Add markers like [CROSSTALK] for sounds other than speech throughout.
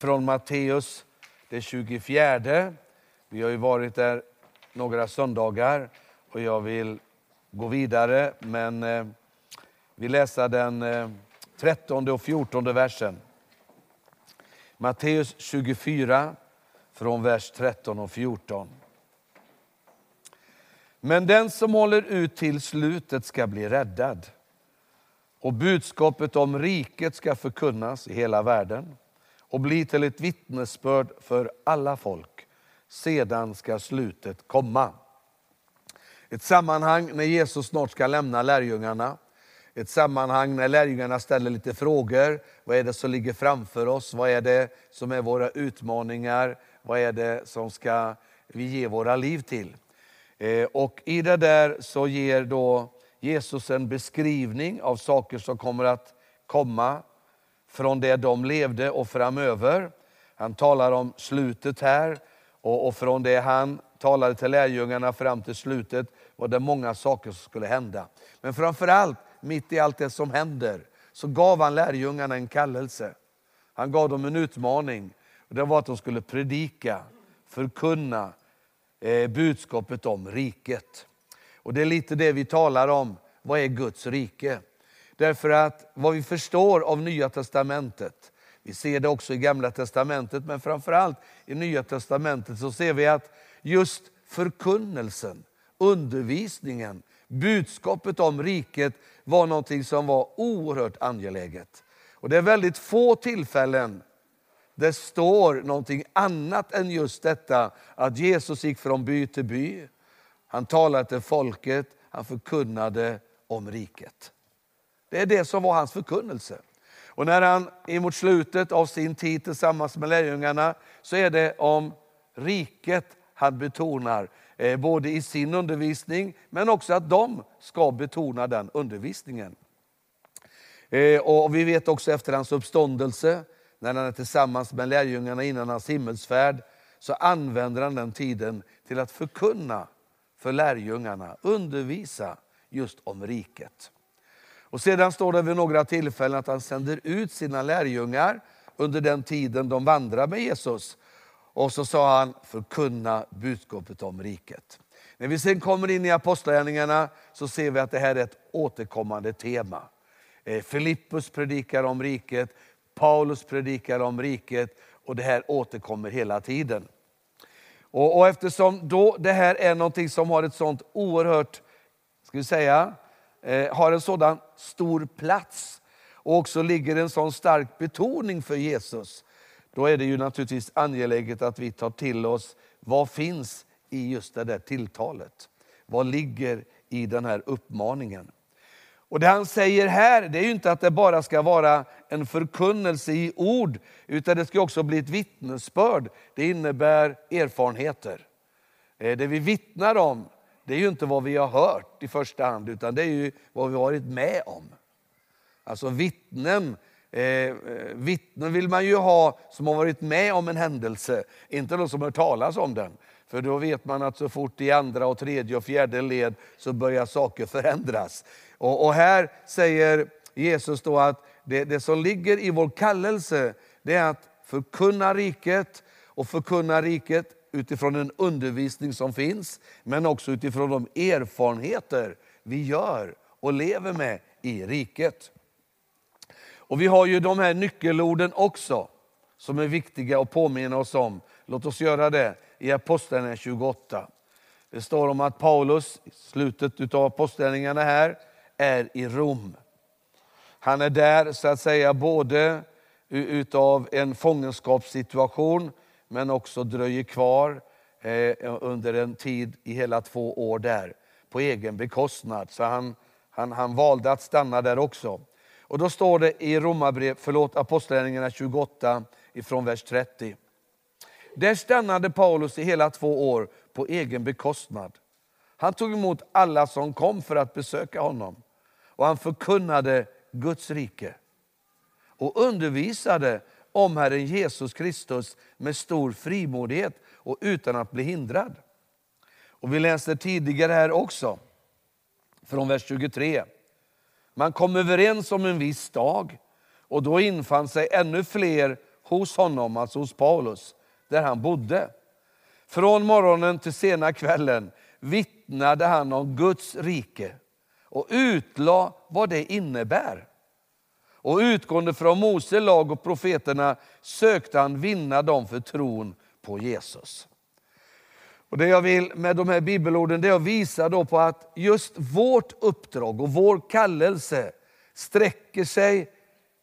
från Matteus, det 24. Vi har ju varit där några söndagar och jag vill gå vidare, men eh, vi läser den eh, 13 och 14 versen. Matteus 24, från vers 13 och 14. Men den som håller ut till slutet ska bli räddad. Och budskapet om riket ska förkunnas i hela världen och bli till ett vittnesbörd för alla folk. Sedan ska slutet komma. Ett sammanhang när Jesus snart ska lämna lärjungarna. Ett sammanhang när lärjungarna ställer lite frågor. Vad är det som ligger framför oss? Vad är det som är våra utmaningar? Vad är det som ska vi ge våra liv till? Eh, och I det där så ger då Jesus en beskrivning av saker som kommer att komma från det de levde och framöver. Han talar om slutet här och, och från det han talade till lärjungarna fram till slutet var det många saker som skulle hända. Men framförallt, mitt i allt det som händer, så gav han lärjungarna en kallelse. Han gav dem en utmaning. Och det var att de skulle predika, förkunna eh, budskapet om riket. Och Det är lite det vi talar om. Vad är Guds rike? Därför att vad vi förstår av Nya Testamentet, vi ser det också i Gamla Testamentet, men framförallt i Nya Testamentet så ser vi att just förkunnelsen, undervisningen, budskapet om riket var någonting som var oerhört angeläget. Och Det är väldigt få tillfällen det står någonting annat än just detta att Jesus gick från by till by. Han talade till folket, han förkunnade om riket. Det är det som var hans förkunnelse. Och när han emot slutet av sin tid tillsammans med lärjungarna så är det om riket han betonar, eh, både i sin undervisning men också att de ska betona den undervisningen. Eh, och Vi vet också efter hans uppståndelse, när han är tillsammans med lärjungarna innan hans himmelsfärd, så använder han den tiden till att förkunna för lärjungarna, undervisa just om riket. Och Sedan står det vid några tillfällen att han sänder ut sina lärjungar under den tiden de vandrar med Jesus. Och så sa han, förkunna budskapet om riket. När vi sen kommer in i Apostlagärningarna så ser vi att det här är ett återkommande tema. Eh, Filippus predikar om riket, Paulus predikar om riket och det här återkommer hela tiden. Och, och eftersom då det här är någonting som har ett sånt oerhört, ska vi säga, eh, har en sådan stor plats och också ligger en sån stark betoning för Jesus, då är det ju naturligtvis angeläget att vi tar till oss vad finns i just det där tilltalet. Vad ligger i den här uppmaningen? Och Det han säger här det är ju inte att det bara ska vara en förkunnelse i ord, utan det ska också bli ett vittnesbörd. Det innebär erfarenheter. Eh, det vi vittnar om, det är ju inte vad vi har hört i första hand, utan det är ju vad vi har varit med om. Alltså vittnen, eh, eh, vittnen vill man ju ha som har varit med om en händelse, inte de som har hört talas om den. För då vet man att så fort i andra, och tredje och fjärde led så börjar saker förändras. Och, och här säger Jesus då att det, det som ligger i vår kallelse, det är att förkunna riket och förkunna riket utifrån den undervisning som finns, men också utifrån de erfarenheter vi gör och lever med i riket. Och Vi har ju de här nyckelorden också, som är viktiga att påminna oss om. Låt oss göra det i Apostlagärningarna 28. Det står om att Paulus, i slutet av Apostlagärningarna här, är i Rom. Han är där så att säga både utav en fångenskapssituation men också dröjer kvar eh, under en tid i hela två år där på egen bekostnad. Så han, han, han valde att stanna där också. Och då står det i Romarbrev, förlåt, Apostlagärningarna 28 ifrån vers 30. Där stannade Paulus i hela två år på egen bekostnad. Han tog emot alla som kom för att besöka honom och han förkunnade Guds rike och undervisade om Herren Jesus Kristus med stor frimodighet och utan att bli hindrad. Och Vi läste tidigare här också, från vers 23. Man kom överens om en viss dag och då infann sig ännu fler hos honom, alltså hos Paulus, där han bodde. Från morgonen till sena kvällen vittnade han om Guds rike och utlade vad det innebär. Och utgående från Mose lag och profeterna sökte han vinna dem för tron på Jesus. Och Det jag vill med de här bibelorden det är att visa då på att just vårt uppdrag och vår kallelse sträcker sig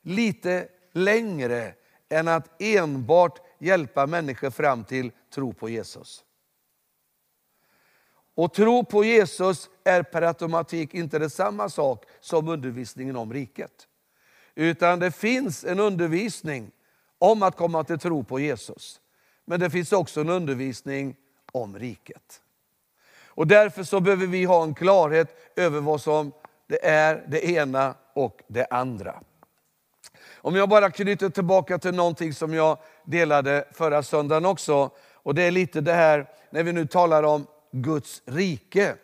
lite längre än att enbart hjälpa människor fram till tro på Jesus. Och tro på Jesus är per automatik inte detsamma sak som undervisningen om riket. Utan det finns en undervisning om att komma till tro på Jesus. Men det finns också en undervisning om riket. Och därför så behöver vi ha en klarhet över vad som det är det ena och det andra. Om jag bara knyter tillbaka till någonting som jag delade förra söndagen också. Och det är lite det här, när vi nu talar om Guds rike.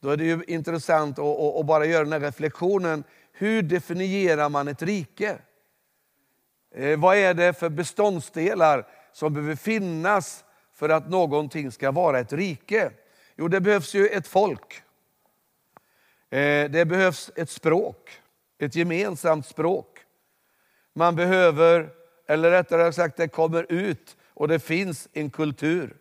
Då är det ju intressant att, att bara göra den här reflektionen. Hur definierar man ett rike? Eh, vad är det för beståndsdelar som behöver finnas för att någonting ska vara ett rike? Jo, det behövs ju ett folk. Eh, det behövs ett språk, ett gemensamt språk. Man behöver, eller rättare sagt det kommer ut och det finns en kultur.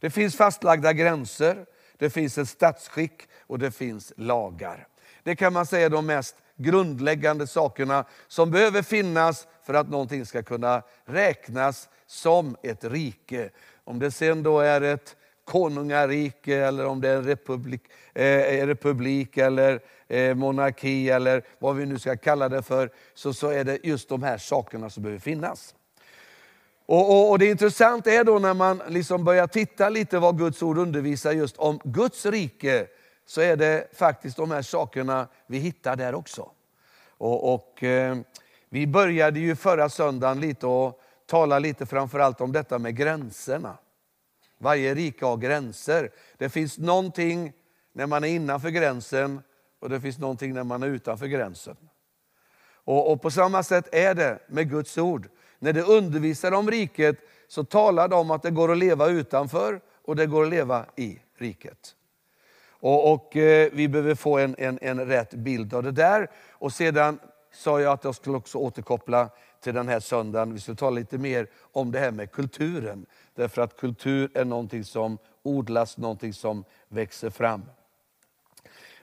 Det finns fastlagda gränser, det finns ett statsskick och det finns lagar. Det kan man säga är de mest grundläggande sakerna som behöver finnas för att någonting ska kunna räknas som ett rike. Om det sen då är ett konungarike eller om det är en republik, eh, republik eller eh, monarki eller vad vi nu ska kalla det för, så, så är det just de här sakerna som behöver finnas. Och, och, och Det intressanta är då när man liksom börjar titta lite vad Guds ord undervisar just om Guds rike, så är det faktiskt de här sakerna vi hittar där också. Och, och eh, Vi började ju förra söndagen lite och tala lite framförallt om detta med gränserna. Varje rike har gränser. Det finns någonting när man är innanför gränsen och det finns någonting när man är utanför gränsen. Och, och, På samma sätt är det med Guds ord. När det undervisar om riket så talar det om att det går att leva utanför och det går att leva i riket. Och, och eh, Vi behöver få en, en, en rätt bild av det där. Och Sedan sa jag att jag skulle också återkoppla till den här söndagen. Vi skulle tala lite mer om det här med kulturen. Därför att kultur är någonting som odlas, någonting som växer fram.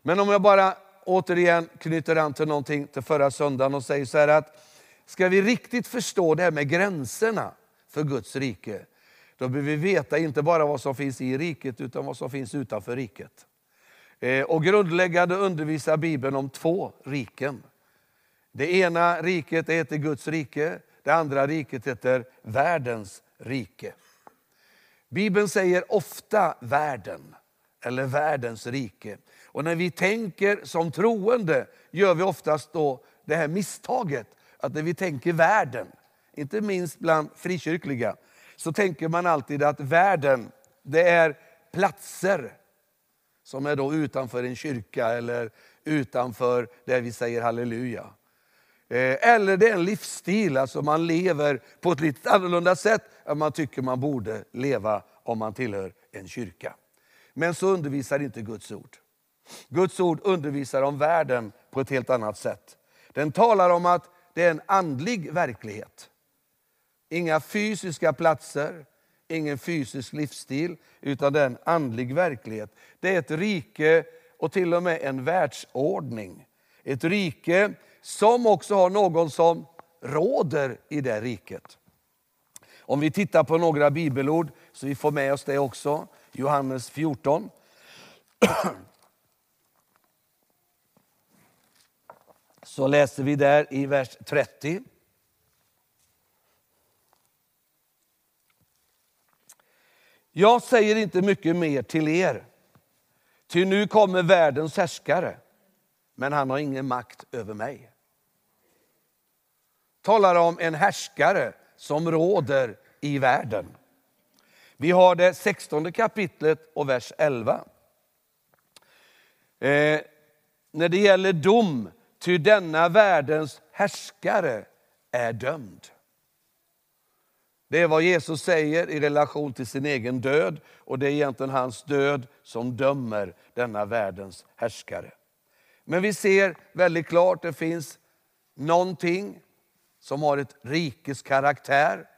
Men om jag bara återigen knyter an till någonting till förra söndagen och säger så här att ska vi riktigt förstå det här med gränserna för Guds rike, då behöver vi veta inte bara vad som finns i riket utan vad som finns utanför riket. Eh, och grundläggande undervisar Bibeln om två riken. Det ena riket heter Guds rike, det andra riket heter världens rike. Bibeln säger ofta världen eller världens rike. Och när vi tänker som troende gör vi oftast då det här misstaget att när vi tänker världen, inte minst bland frikyrkliga, så tänker man alltid att världen, det är platser som är då utanför en kyrka eller utanför där vi säger halleluja. Eh, eller det är en livsstil, alltså man lever på ett lite annorlunda sätt än man tycker man borde leva om man tillhör en kyrka. Men så undervisar inte Guds ord. Guds ord undervisar om världen på ett helt annat sätt. Den talar om att det är en andlig verklighet. Inga fysiska platser, ingen fysisk livsstil, utan det är en andlig verklighet. Det är ett rike och till och med en världsordning. Ett rike som också har någon som råder i det riket. Om vi tittar på några bibelord, så vi får med oss det också. Johannes 14. [CLEARS THROAT] Så läser vi där i vers 30. Jag säger inte mycket mer till er, ty nu kommer världens härskare, men han har ingen makt över mig. Talar om en härskare som råder i världen. Vi har det 16 kapitlet och vers 11. Eh, när det gäller dom, ty denna världens härskare är dömd. Det är vad Jesus säger i relation till sin egen död och det är egentligen hans död som dömer denna världens härskare. Men vi ser väldigt klart, det finns någonting som har ett rikes karaktär.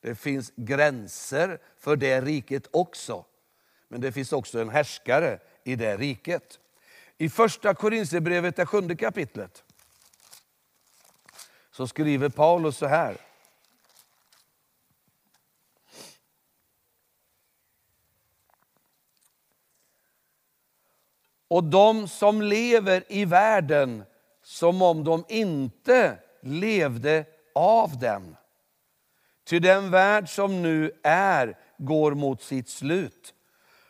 Det finns gränser för det riket också. Men det finns också en härskare i det riket. I första Korinthierbrevet, det sjunde kapitlet, så skriver Paulus så här. Och de som lever i världen som om de inte levde av den. Ty den värld som nu är går mot sitt slut.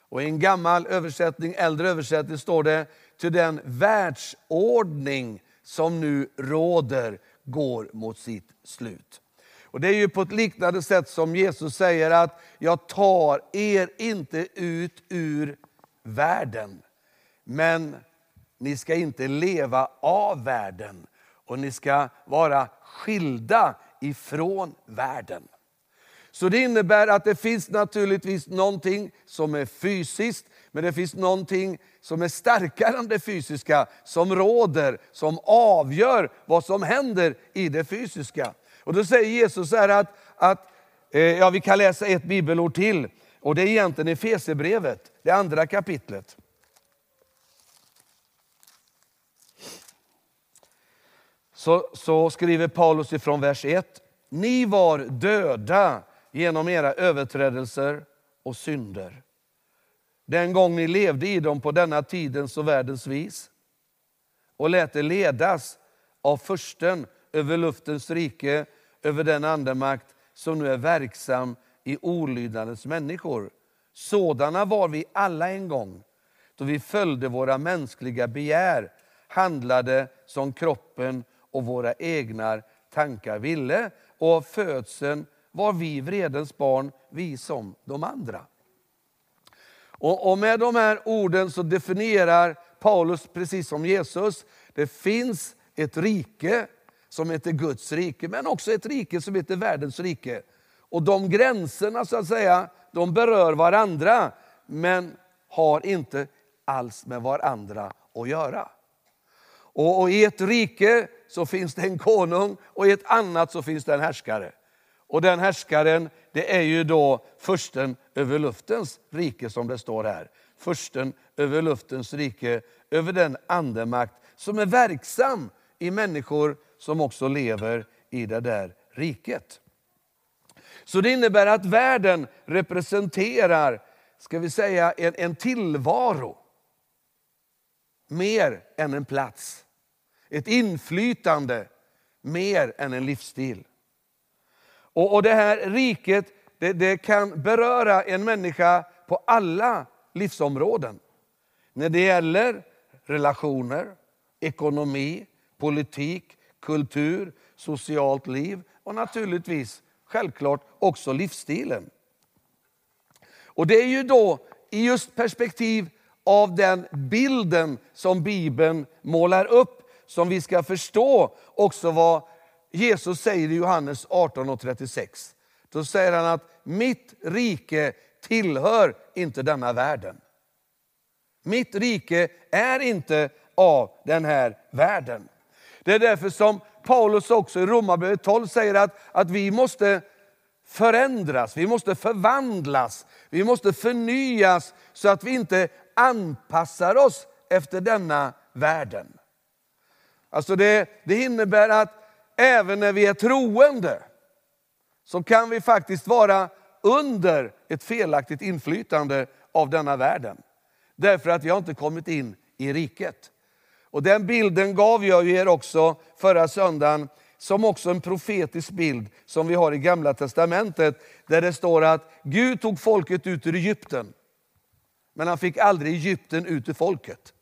Och I en gammal översättning, äldre översättning står det, ty den världsordning som nu råder går mot sitt slut. Och Det är ju på ett liknande sätt som Jesus säger att jag tar er inte ut ur världen, men ni ska inte leva av världen och ni ska vara skilda ifrån världen. Så det innebär att det finns naturligtvis någonting som är fysiskt, men det finns någonting som är starkare än det fysiska, som råder, som avgör vad som händer i det fysiska. Och då säger Jesus så här att, att eh, ja, vi kan läsa ett bibelord till, och det är egentligen i Fesebrevet, det andra kapitlet. Så, så skriver Paulus ifrån vers 1. Ni var döda genom era överträdelser och synder. Den gång ni levde i dem på denna tidens och världens vis och lät er ledas av försten över luftens rike, över den andemakt som nu är verksam i olydnadens människor. Sådana var vi alla en gång, då vi följde våra mänskliga begär, handlade som kroppen och våra egna tankar ville. Och av födseln var vi vredens barn, vi som de andra. Och, och med de här orden så definierar Paulus, precis som Jesus, det finns ett rike som heter Guds rike, men också ett rike som heter världens rike. Och de gränserna så att säga, de berör varandra, men har inte alls med varandra att göra. Och, och I ett rike så finns det en konung och i ett annat så finns det en härskare. Och den härskaren, det är ju då försten över luftens rike som det står här. Försten över luftens rike, över den andemakt som är verksam i människor som också lever i det där riket. Så det innebär att världen representerar, ska vi säga, en, en tillvaro. Mer än en plats. Ett inflytande mer än en livsstil. Och, och det här riket det, det kan beröra en människa på alla livsområden. När det gäller relationer, ekonomi, politik, kultur, socialt liv och naturligtvis självklart också livsstilen. Och det är ju då i just perspektiv av den bilden som Bibeln målar upp som vi ska förstå också vad Jesus säger i Johannes 18 och 36. Då säger han att mitt rike tillhör inte denna världen. Mitt rike är inte av den här världen. Det är därför som Paulus också i Romarbrevet 12 säger att, att vi måste förändras, vi måste förvandlas, vi måste förnyas så att vi inte anpassar oss efter denna världen. Alltså det, det innebär att även när vi är troende så kan vi faktiskt vara under ett felaktigt inflytande av denna världen. Därför att vi har inte kommit in i riket. Och Den bilden gav jag er också förra söndagen som också en profetisk bild som vi har i Gamla Testamentet. Där det står att Gud tog folket ut ur Egypten. Men han fick aldrig Egypten ut ur folket.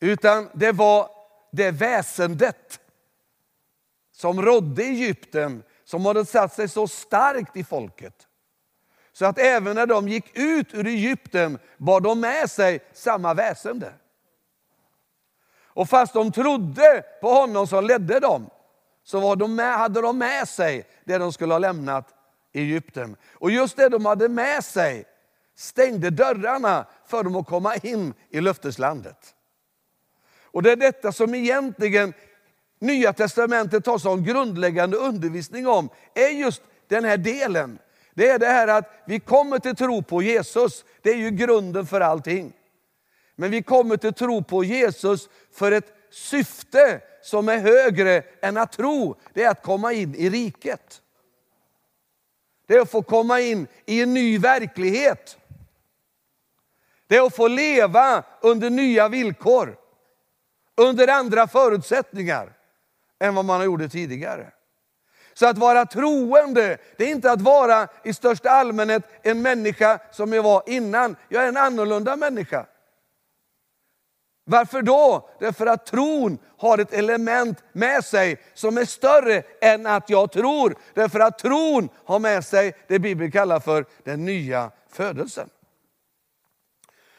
Utan det var det väsendet som rådde i Egypten som hade satt sig så starkt i folket. Så att även när de gick ut ur Egypten bar de med sig samma väsende. Och fast de trodde på honom som ledde dem, så var de med, hade de med sig det de skulle ha lämnat i Egypten. Och just det de hade med sig stängde dörrarna för dem att komma in i löfteslandet. Och det är detta som egentligen Nya Testamentet har som grundläggande undervisning om, är just den här delen. Det är det här att vi kommer till tro på Jesus, det är ju grunden för allting. Men vi kommer till tro på Jesus för ett syfte som är högre än att tro. Det är att komma in i riket. Det är att få komma in i en ny verklighet. Det är att få leva under nya villkor. Under andra förutsättningar än vad man gjorde tidigare. Så att vara troende, det är inte att vara i största allmänhet en människa som jag var innan. Jag är en annorlunda människa. Varför då? Därför att tron har ett element med sig som är större än att jag tror. Därför att tron har med sig det Bibeln kallar för den nya födelsen.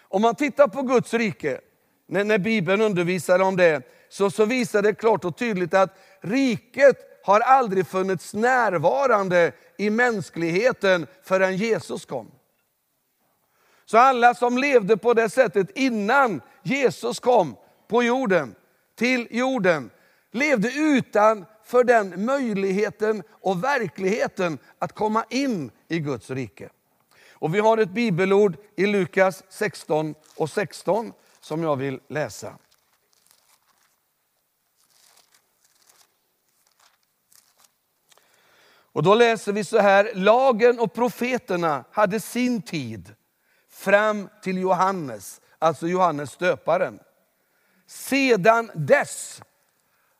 Om man tittar på Guds rike, när, när Bibeln undervisar om det, så, så visar det klart och tydligt att riket har aldrig funnits närvarande i mänskligheten förrän Jesus kom. Så alla som levde på det sättet innan Jesus kom på jorden, till jorden, levde utan för den möjligheten och verkligheten att komma in i Guds rike. Och Vi har ett bibelord i Lukas 16 och 16 som jag vill läsa. Och Då läser vi så här, lagen och profeterna hade sin tid fram till Johannes, alltså Johannes döparen. Sedan dess,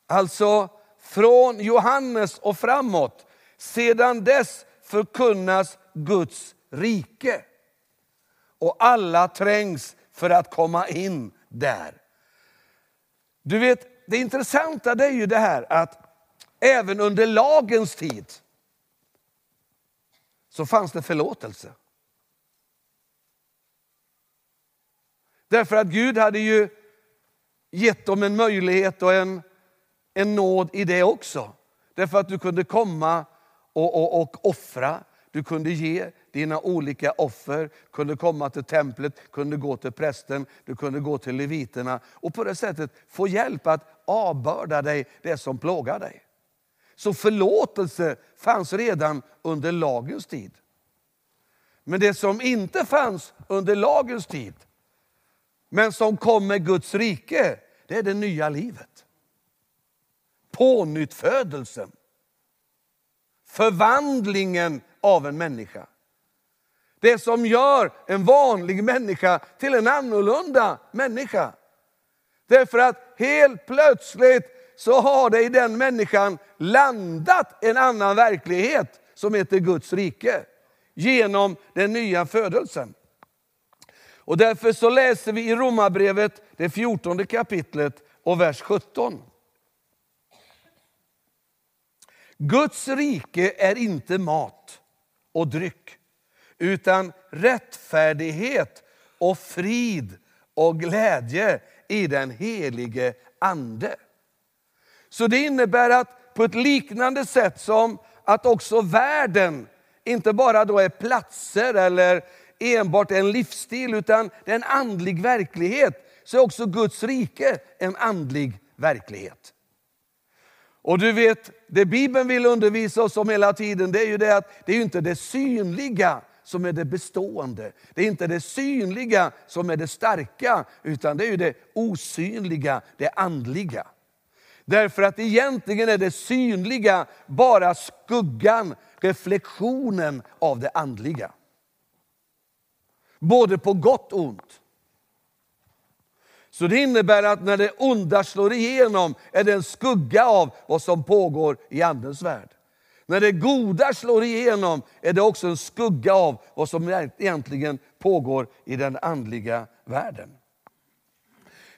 alltså från Johannes och framåt, sedan dess förkunnas Guds rike. Och alla trängs för att komma in där. Du vet, det intressanta det är ju det här att även under lagens tid så fanns det förlåtelse. Därför att Gud hade ju gett dem en möjlighet och en, en nåd i det också. Därför att du kunde komma och, och, och offra, du kunde ge dina olika offer, kunde komma till templet, kunde gå till prästen, du kunde gå till leviterna och på det sättet få hjälp att avbörda dig det som plågar dig. Så förlåtelse fanns redan under lagens tid. Men det som inte fanns under lagens tid, men som kom med Guds rike, det är det nya livet. Pånyttfödelsen. Förvandlingen av en människa. Det som gör en vanlig människa till en annorlunda människa. Därför att helt plötsligt så har det i den människan landat en annan verklighet som heter Guds rike. Genom den nya födelsen. Och därför så läser vi i Romarbrevet, det 14 kapitlet och vers 17. Guds rike är inte mat och dryck, utan rättfärdighet och frid och glädje i den helige Ande. Så det innebär att på ett liknande sätt som att också världen inte bara då är platser eller enbart en livsstil, utan det är en andlig verklighet, så är också Guds rike en andlig verklighet. Och du vet, det Bibeln vill undervisa oss om hela tiden, det är ju det att det är inte det synliga som är det bestående. Det är inte det synliga som är det starka, utan det är ju det osynliga, det andliga. Därför att egentligen är det synliga bara skuggan, reflektionen av det andliga. Både på gott och ont. Så det innebär att när det onda slår igenom är det en skugga av vad som pågår i Andens värld. När det goda slår igenom är det också en skugga av vad som egentligen pågår i den andliga världen.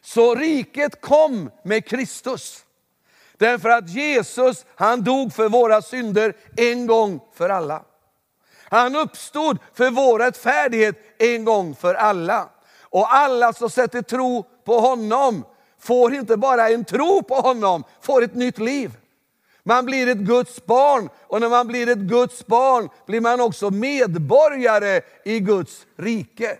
Så riket kom med Kristus. Därför att Jesus han dog för våra synder en gång för alla. Han uppstod för vår rättfärdighet en gång för alla. Och alla som sätter tro på honom får inte bara en tro på honom, får ett nytt liv. Man blir ett Guds barn och när man blir ett Guds barn blir man också medborgare i Guds rike.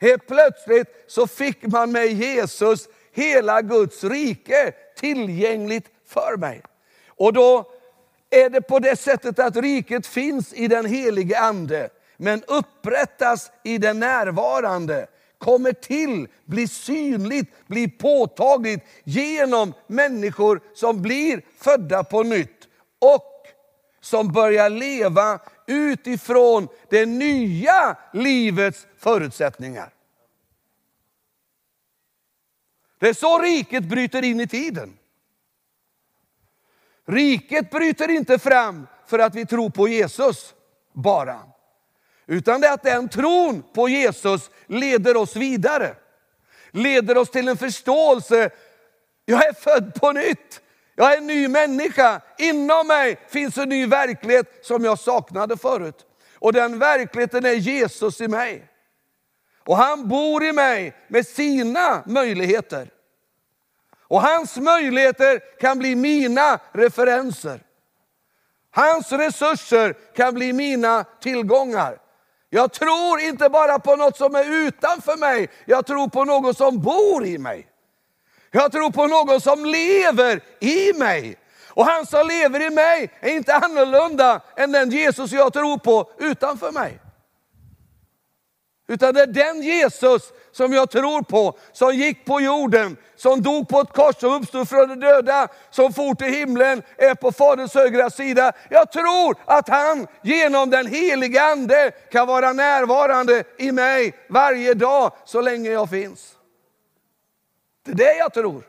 Helt plötsligt så fick man med Jesus hela Guds rike tillgängligt för mig. Och då är det på det sättet att riket finns i den helige Ande, men upprättas i den närvarande kommer till, blir synligt, blir påtagligt genom människor som blir födda på nytt och som börjar leva utifrån det nya livets förutsättningar. Det är så riket bryter in i tiden. Riket bryter inte fram för att vi tror på Jesus bara. Utan det är att den tron på Jesus leder oss vidare. Leder oss till en förståelse. Jag är född på nytt. Jag är en ny människa. Inom mig finns en ny verklighet som jag saknade förut. Och den verkligheten är Jesus i mig. Och han bor i mig med sina möjligheter. Och hans möjligheter kan bli mina referenser. Hans resurser kan bli mina tillgångar. Jag tror inte bara på något som är utanför mig, jag tror på något som bor i mig. Jag tror på någon som lever i mig. Och han som lever i mig är inte annorlunda än den Jesus jag tror på utanför mig. Utan det är den Jesus som jag tror på, som gick på jorden, som dog på ett kors, som uppstod från de döda, som for till himlen, är på Faderns högra sida. Jag tror att han genom den heliga Ande kan vara närvarande i mig varje dag så länge jag finns. Det är det jag tror.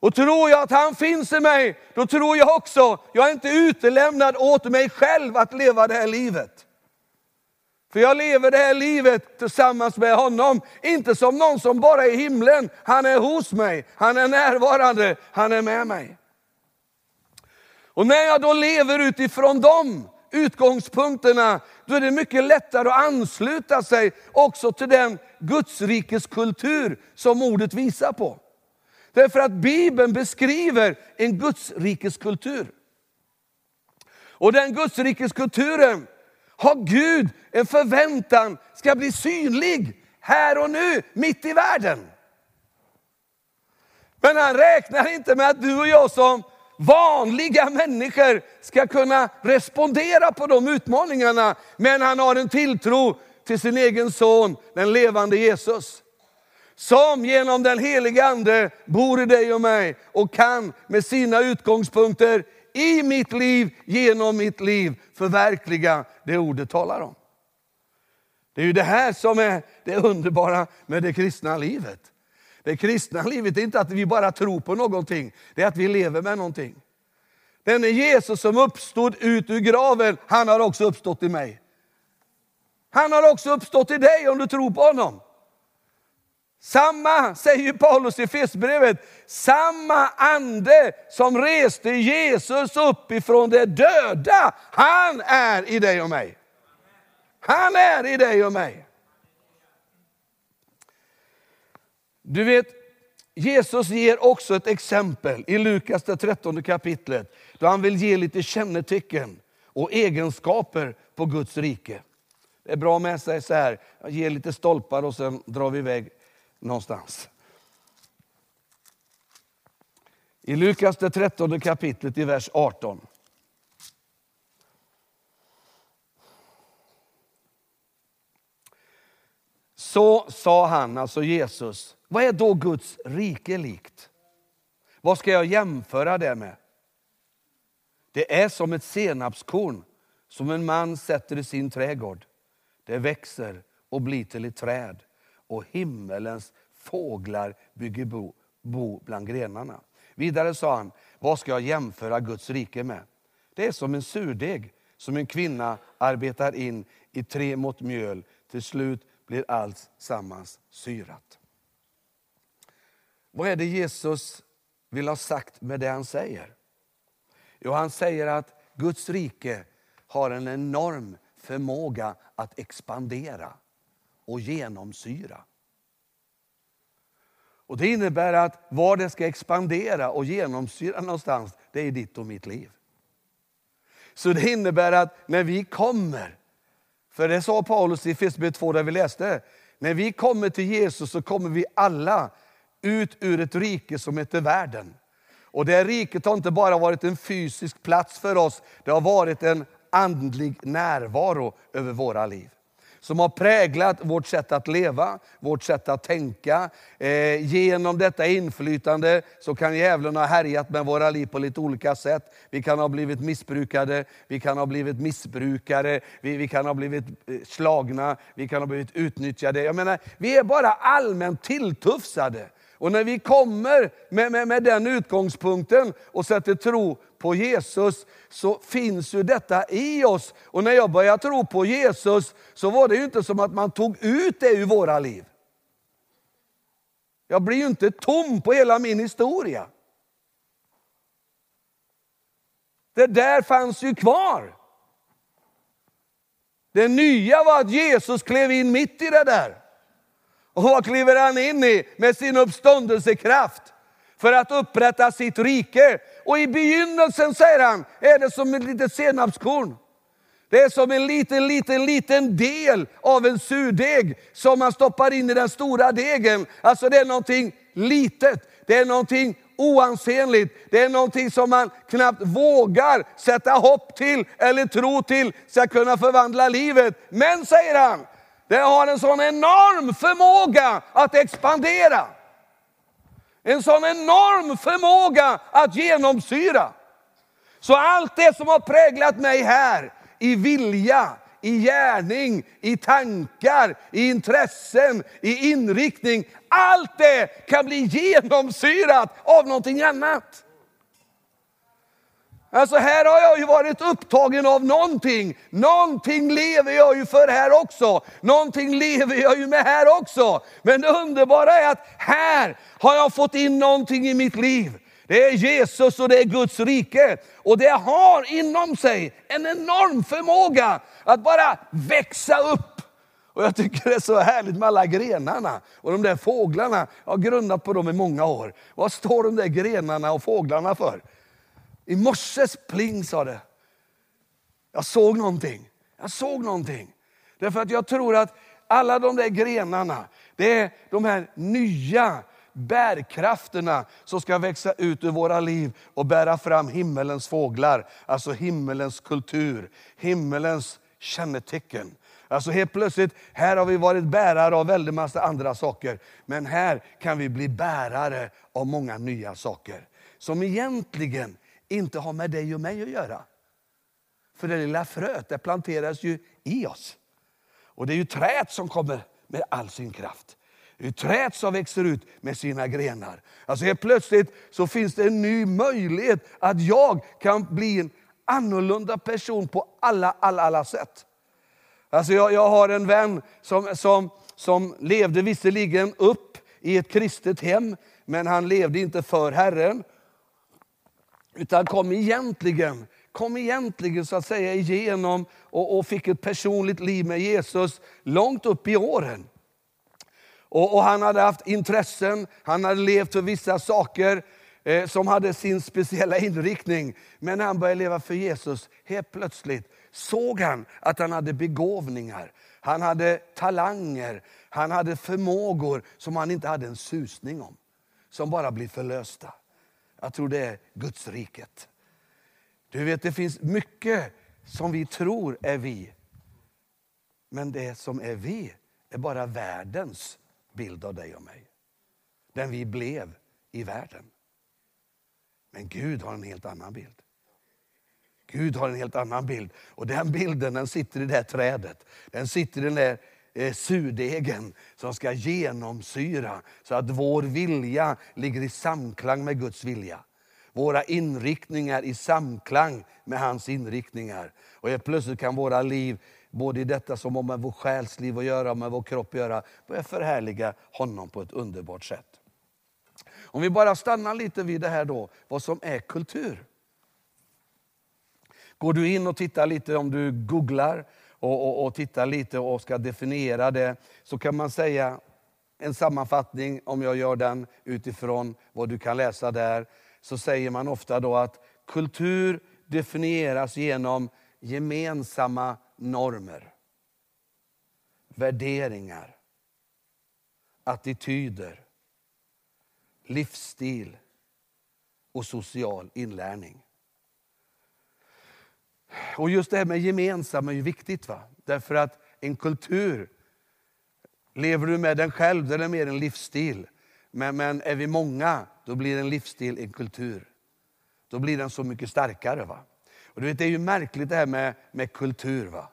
Och tror jag att han finns i mig, då tror jag också, jag är inte utelämnad åt mig själv att leva det här livet. För jag lever det här livet tillsammans med honom, inte som någon som bara är i himlen. Han är hos mig, han är närvarande, han är med mig. Och när jag då lever utifrån de utgångspunkterna, då är det mycket lättare att ansluta sig också till den Gudsrikes kultur som ordet visar på. Därför att Bibeln beskriver en Gudsrikes kultur. Och den Gudsrikes kulturen har Gud en förväntan ska bli synlig här och nu, mitt i världen. Men han räknar inte med att du och jag som vanliga människor ska kunna respondera på de utmaningarna. Men han har en tilltro till sin egen son, den levande Jesus. Som genom den heliga ande bor i dig och mig och kan med sina utgångspunkter i mitt liv, genom mitt liv förverkliga det ordet talar om. Det är ju det här som är det underbara med det kristna livet. Det kristna livet är inte att vi bara tror på någonting, det är att vi lever med någonting. Denne Jesus som uppstod ut ur graven, han har också uppstått i mig. Han har också uppstått i dig om du tror på honom. Samma, säger Paulus i Fesbrevet, samma ande som reste Jesus upp ifrån de döda, han är i dig och mig. Han är i dig och mig. Du vet, Jesus ger också ett exempel i Lukas det 13 kapitlet, då han vill ge lite kännetecken och egenskaper på Guds rike. Det är bra med sig så här, ge lite stolpar och sen drar vi iväg någonstans. I Lukas det 13 kapitlet i vers 18. Så sa han, alltså Jesus, vad är då Guds rike likt? Vad ska jag jämföra det med? Det är som ett senapskorn som en man sätter i sin trädgård. Det växer och blir till ett träd och himmelens fåglar bygger bo, bo bland grenarna. Vidare sa han, vad ska jag jämföra Guds rike med? Det är som en surdeg som en kvinna arbetar in i tre mått mjöl. Till slut blir allt sammans syrat. Vad är det Jesus vill ha sagt med det han säger? Jo, han säger att Guds rike har en enorm förmåga att expandera och genomsyra. Och Det innebär att var det ska expandera och genomsyra någonstans, det är ditt och mitt liv. Så det innebär att när vi kommer, för det sa Paulus i Efesierbrevet 2 där vi läste, när vi kommer till Jesus så kommer vi alla ut ur ett rike som heter världen. Och det riket har inte bara varit en fysisk plats för oss, det har varit en andlig närvaro över våra liv som har präglat vårt sätt att leva, vårt sätt att tänka. Eh, genom detta inflytande så kan djävulen ha härjat med våra liv på lite olika sätt. Vi kan ha blivit missbrukade, vi kan ha blivit missbrukare, vi, vi kan ha blivit eh, slagna, vi kan ha blivit utnyttjade. Jag menar, vi är bara allmänt tilltufsade. Och när vi kommer med, med, med den utgångspunkten och sätter tro på Jesus så finns ju detta i oss. Och när jag började tro på Jesus så var det ju inte som att man tog ut det ur våra liv. Jag blir ju inte tom på hela min historia. Det där fanns ju kvar. Det nya var att Jesus klev in mitt i det där. Och vad kliver han in i med sin uppståndelsekraft? För att upprätta sitt rike. Och i begynnelsen, säger han, är det som ett litet senapskorn. Det är som en liten, liten, liten del av en surdeg som man stoppar in i den stora degen. Alltså det är någonting litet, det är någonting oansenligt. Det är någonting som man knappt vågar sätta hopp till eller tro till ska kunna förvandla livet. Men, säger han, det har en sån enorm förmåga att expandera. En sån enorm förmåga att genomsyra. Så allt det som har präglat mig här i vilja, i gärning, i tankar, i intressen, i inriktning. Allt det kan bli genomsyrat av någonting annat. Alltså här har jag ju varit upptagen av någonting. Någonting lever jag ju för här också. Någonting lever jag ju med här också. Men det underbara är att här har jag fått in någonting i mitt liv. Det är Jesus och det är Guds rike. Och det har inom sig en enorm förmåga att bara växa upp. Och jag tycker det är så härligt med alla grenarna och de där fåglarna. Jag har grundat på dem i många år. Vad står de där grenarna och fåglarna för? I morses pling sa det. Jag såg någonting. Jag såg någonting. Därför att jag tror att alla de där grenarna, det är de här nya bärkrafterna som ska växa ut ur våra liv och bära fram himmelens fåglar, alltså himmelens kultur, himmelens kännetecken. Alltså helt plötsligt, här har vi varit bärare av väldigt massa andra saker, men här kan vi bli bärare av många nya saker. Som egentligen inte har med dig och mig att göra. För det lilla fröet det planteras ju i oss. Och det är ju träet som kommer med all sin kraft. Det är träet som växer ut med sina grenar. Alltså helt plötsligt så finns det en ny möjlighet att jag kan bli en annorlunda person på alla, alla, alla sätt. Alltså jag, jag har en vän som, som, som levde visserligen upp i ett kristet hem, men han levde inte för Herren. Utan kom egentligen, kom egentligen så att säga igenom och, och fick ett personligt liv med Jesus långt upp i åren. Och, och han hade haft intressen, han hade levt för vissa saker eh, som hade sin speciella inriktning. Men när han började leva för Jesus, helt plötsligt såg han att han hade begåvningar. Han hade talanger, han hade förmågor som han inte hade en susning om. Som bara blir förlösta. Jag tror det är Guds riket. Du vet, det finns mycket som vi tror är vi. Men det som är vi är bara världens bild av dig och mig. Den vi blev i världen. Men Gud har en helt annan bild. Gud har en helt annan bild. Och den bilden den sitter i det här trädet. Den sitter i den där eh, surdegen som ska genomsyra så att vår vilja ligger i samklang med Guds vilja. Våra inriktningar i samklang med hans inriktningar. Och helt plötsligt kan våra liv, både i detta som har med vår själsliv att göra och med vår kropp att göra, börja förhärliga honom på ett underbart sätt. Om vi bara stannar lite vid det här då, vad som är kultur. Går du in och tittar lite, om du googlar och, och, och tittar lite och ska definiera det, så kan man säga en sammanfattning, om jag gör den utifrån vad du kan läsa där, så säger man ofta då att kultur definieras genom gemensamma normer, värderingar, attityder, livsstil och social inlärning. Och just det här med gemensamma är ju viktigt. va? Därför att en kultur, lever du med den själv, den är mer en livsstil. Men, men är vi många, då blir en livsstil en kultur. Då blir den så mycket starkare. va? Och du vet, Det är ju märkligt det här med, med kultur. va?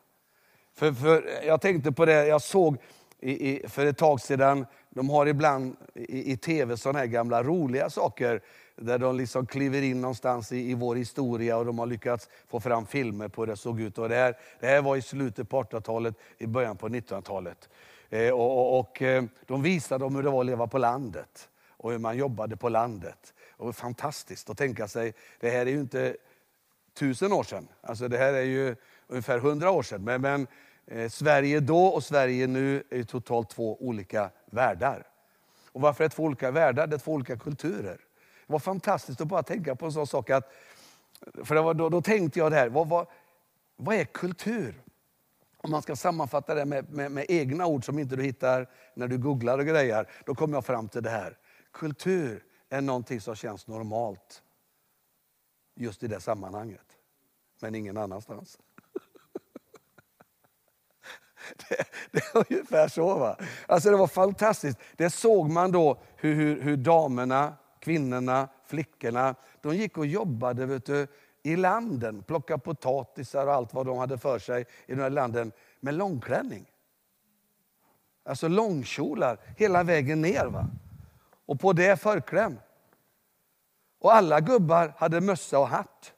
För, för Jag tänkte på det, jag såg i, i, för ett tag sedan, de har ibland i, i tv sådana här gamla roliga saker där de liksom kliver in någonstans i, i vår historia och de har lyckats få fram filmer på hur det såg ut. Och det, här, det här var i slutet på 1800-talet, i början på 1900-talet. Eh, och, och, och, eh, de visade om hur det var att leva på landet och hur man jobbade på landet. Och det var fantastiskt att tänka sig, det här är ju inte tusen år sedan, alltså det här är ju ungefär hundra år sedan. Men, men eh, Sverige då och Sverige nu är totalt två olika världar. Och varför är det två olika världar? Det är två olika kulturer. Det var fantastiskt att bara tänka på en sån sak. Att, för var, då, då, tänkte jag det här, vad, vad, vad är kultur? Om man ska sammanfatta det med, med, med, egna ord som inte du hittar när du googlar och grejer, då kommer jag fram till det här. Kultur är någonting som känns normalt just i det sammanhanget, men ingen annanstans. [LAUGHS] Det, det är ungefär så. Va? Alltså det var fantastiskt. Det såg man då hur, hur, hur damerna kvinnorna, flickorna, de gick och jobbade vet du, i landen, plockade potatisar och allt vad de hade för sig i de här landen med långklänning. Alltså långkjolar hela vägen ner. Va? Och på det förkläm. Och alla gubbar hade mössa och hatt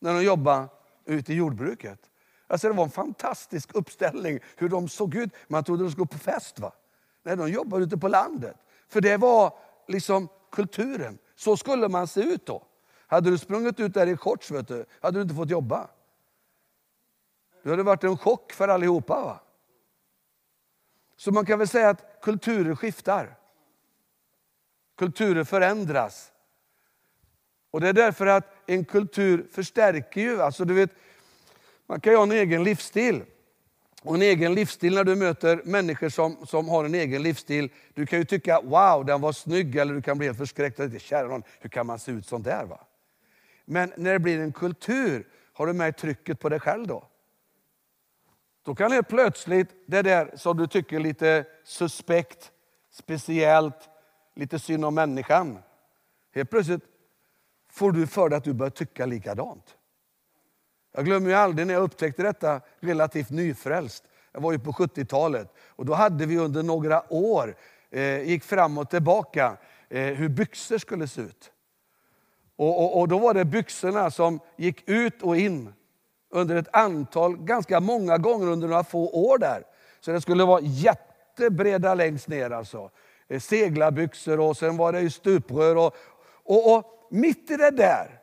när de jobbade ute i jordbruket. Alltså det var en fantastisk uppställning hur de såg ut. Man trodde de skulle på fest. va? Nej, de jobbade ute på landet. För det var liksom kulturen. Så skulle man se ut då. Hade du sprungit ut där i shorts vet du, hade du inte fått jobba. Det hade varit en chock för allihopa. Va? Så man kan väl säga att kulturer skiftar. Kulturer förändras. Och Det är därför att en kultur förstärker ju. Alltså du vet, man kan ju ha en egen livsstil och en egen livsstil när du möter människor som, som har en egen livsstil. Du kan ju tycka wow, den var snygg, eller du kan bli helt förskräckt. Kära någon, hur kan man se ut sånt där? Va? Men när det blir en kultur, har du med trycket på dig själv då? Då kan helt plötsligt det där som du tycker är lite suspekt, speciellt, lite synd om människan. Helt plötsligt får du för dig att du börjar tycka likadant. Jag glömmer ju aldrig när jag upptäckte detta relativt nyfrälst. Jag var ju på 70-talet och då hade vi under några år, eh, gick fram och tillbaka, eh, hur byxor skulle se ut. Och, och, och, då var det byxorna som gick ut och in under ett antal, ganska många gånger under några få år där. Så det skulle vara jättebreda längst ner alltså. Eh, seglarbyxor och sen var det ju stuprör. Och, och, och mitt i det där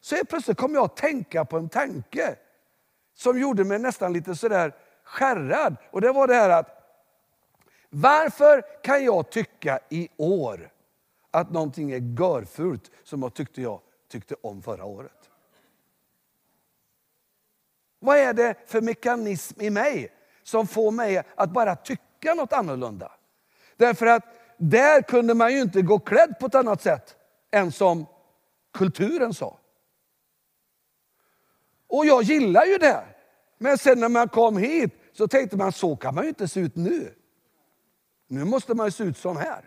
så plötsligt kom jag att tänka på en tanke som gjorde mig nästan lite sådär skärrad. Och det var det här att varför kan jag tycka i år att någonting är görfult som jag tyckte jag tyckte om förra året? Vad är det för mekanism i mig som får mig att bara tycka något annorlunda? Därför att där kunde man ju inte gå klädd på ett annat sätt än som kulturen sa. Och jag gillar ju det. Men sen när man kom hit så tänkte man så kan man ju inte se ut nu. Nu måste man ju se ut som här.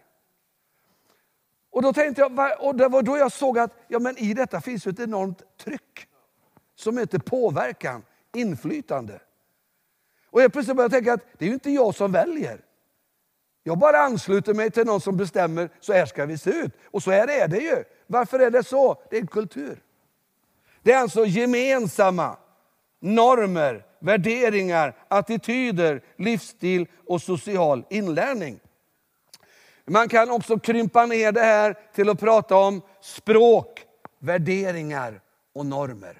Och då tänkte jag, och det var då jag såg att ja, men i detta finns ett enormt tryck som heter påverkan, inflytande. Och jag plötsligt började tänka att det är ju inte jag som väljer. Jag bara ansluter mig till någon som bestämmer, så här ska vi se ut. Och så här är det ju. Varför är det så? Det är en kultur. Det är alltså gemensamma normer, värderingar, attityder, livsstil och social inlärning. Man kan också krympa ner det här till att prata om språk, värderingar och normer.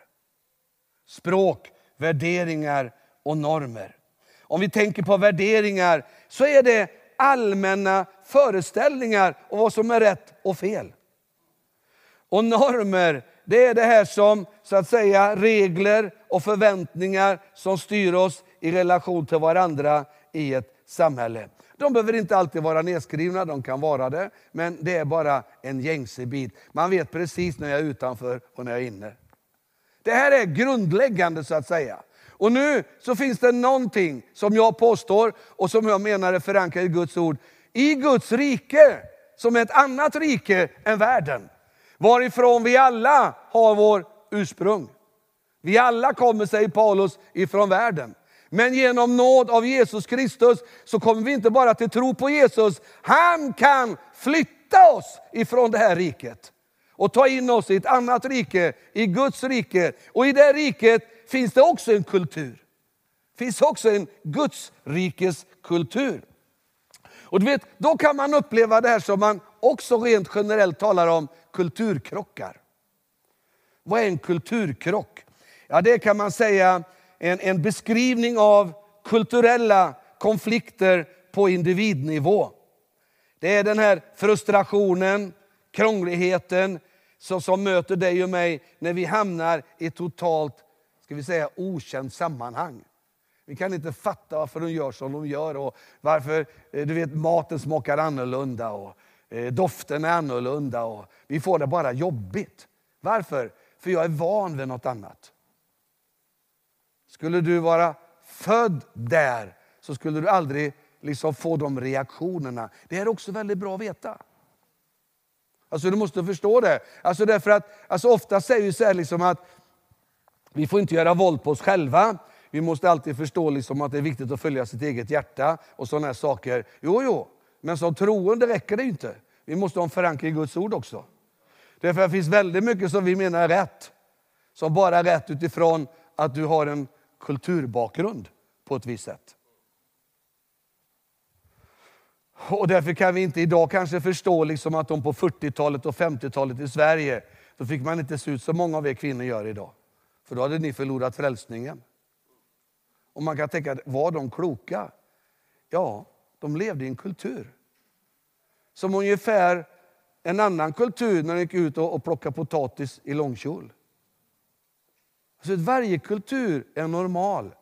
Språk, värderingar och normer. Om vi tänker på värderingar så är det allmänna föreställningar om vad som är rätt och fel. Och normer, det är det här som så att säga regler och förväntningar som styr oss i relation till varandra i ett samhälle. De behöver inte alltid vara nedskrivna, de kan vara det, men det är bara en gängse bit. Man vet precis när jag är utanför och när jag är inne. Det här är grundläggande så att säga. Och nu så finns det någonting som jag påstår och som jag menar är förankrat i Guds ord. I Guds rike, som är ett annat rike än världen. Varifrån vi alla har vår ursprung. Vi alla kommer, säger Paulus, ifrån världen. Men genom nåd av Jesus Kristus så kommer vi inte bara till tro på Jesus. Han kan flytta oss ifrån det här riket och ta in oss i ett annat rike, i Guds rike. Och i det riket finns det också en kultur. Det finns också en Guds rikes kultur. Och du vet, då kan man uppleva det här som man också rent generellt talar om, kulturkrockar. Vad är en kulturkrock? Ja, det kan man säga en, en beskrivning av kulturella konflikter på individnivå. Det är den här frustrationen, krångligheten som, som möter dig och mig när vi hamnar i ett totalt ska vi säga, okänt sammanhang. Vi kan inte fatta varför de gör som de gör och varför eh, du vet, maten smakar annorlunda och Eh, doften är annorlunda. Och vi får det bara jobbigt. Varför? För jag är van vid något annat. Skulle du vara född där så skulle du aldrig liksom få de reaktionerna. Det är också väldigt bra att veta. Alltså du måste förstå det. Alltså därför att, alltså ofta säger vi så här liksom att vi får inte göra våld på oss själva. Vi måste alltid förstå liksom att det är viktigt att följa sitt eget hjärta och sådana här saker. Jo, jo, men som troende räcker det inte. Vi måste ha en förankring i Guds ord också. Därför att det finns väldigt mycket som vi menar är rätt. Som bara är rätt utifrån att du har en kulturbakgrund på ett visst sätt. Och därför kan vi inte idag kanske förstå liksom att de på 40-talet och 50-talet i Sverige, då fick man inte se ut som många av er kvinnor gör idag. För då hade ni förlorat frälsningen. Och man kan tänka, var de kloka? Ja, de levde i en kultur. Som ungefär en annan kultur när de gick ut och plockade potatis i långkjol. Så varje kultur är normal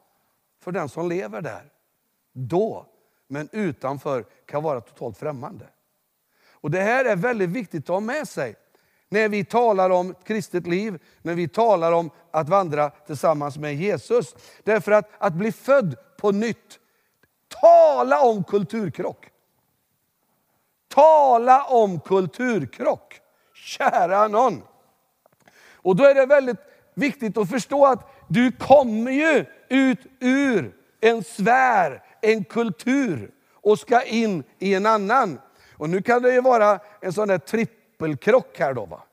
för den som lever där. Då. Men utanför kan vara totalt främmande. Och Det här är väldigt viktigt att ha med sig när vi talar om ett kristet liv, när vi talar om att vandra tillsammans med Jesus. Därför att att bli född på nytt, tala om kulturkrock. Tala om kulturkrock. Kära någon. Och då är det väldigt viktigt att förstå att du kommer ju ut ur en sfär, en kultur och ska in i en annan. Och nu kan det ju vara en sån där trippelkrock här då. Va?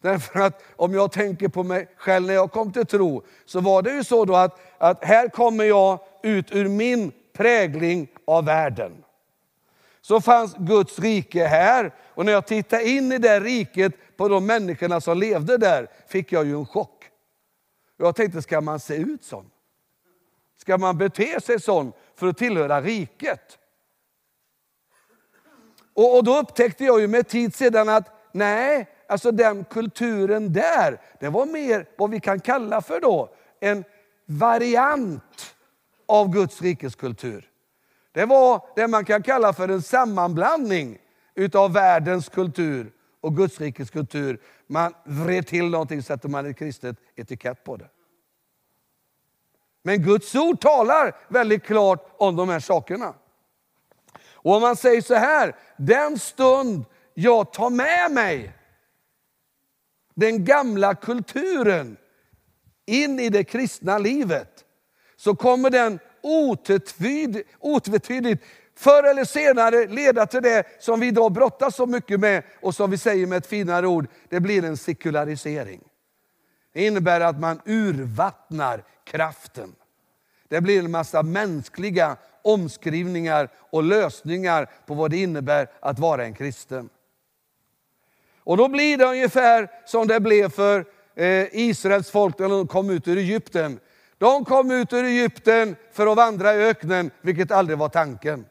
Därför att om jag tänker på mig själv när jag kom till tro, så var det ju så då att, att här kommer jag ut ur min prägling av världen. Så fanns Guds rike här och när jag tittade in i det riket på de människorna som levde där fick jag ju en chock. Jag tänkte, ska man se ut sån? Ska man bete sig sån för att tillhöra riket? Och, och då upptäckte jag ju med tid sedan att nej, alltså den kulturen där, det var mer vad vi kan kalla för då en variant av Guds rikes kultur. Det var det man kan kalla för en sammanblandning utav världens kultur och Guds rikes kultur. Man vred till någonting, sätter man ett kristet etikett på det. Men Guds ord talar väldigt klart om de här sakerna. Och om man säger så här, den stund jag tar med mig den gamla kulturen in i det kristna livet, så kommer den otvetydigt förr eller senare leda till det som vi idag brottas så mycket med och som vi säger med ett finare ord, det blir en sekularisering. Det innebär att man urvattnar kraften. Det blir en massa mänskliga omskrivningar och lösningar på vad det innebär att vara en kristen. Och då blir det ungefär som det blev för eh, Israels folk när de kom ut ur Egypten. De kom ut ur Egypten för att vandra i öknen, vilket aldrig var tanken.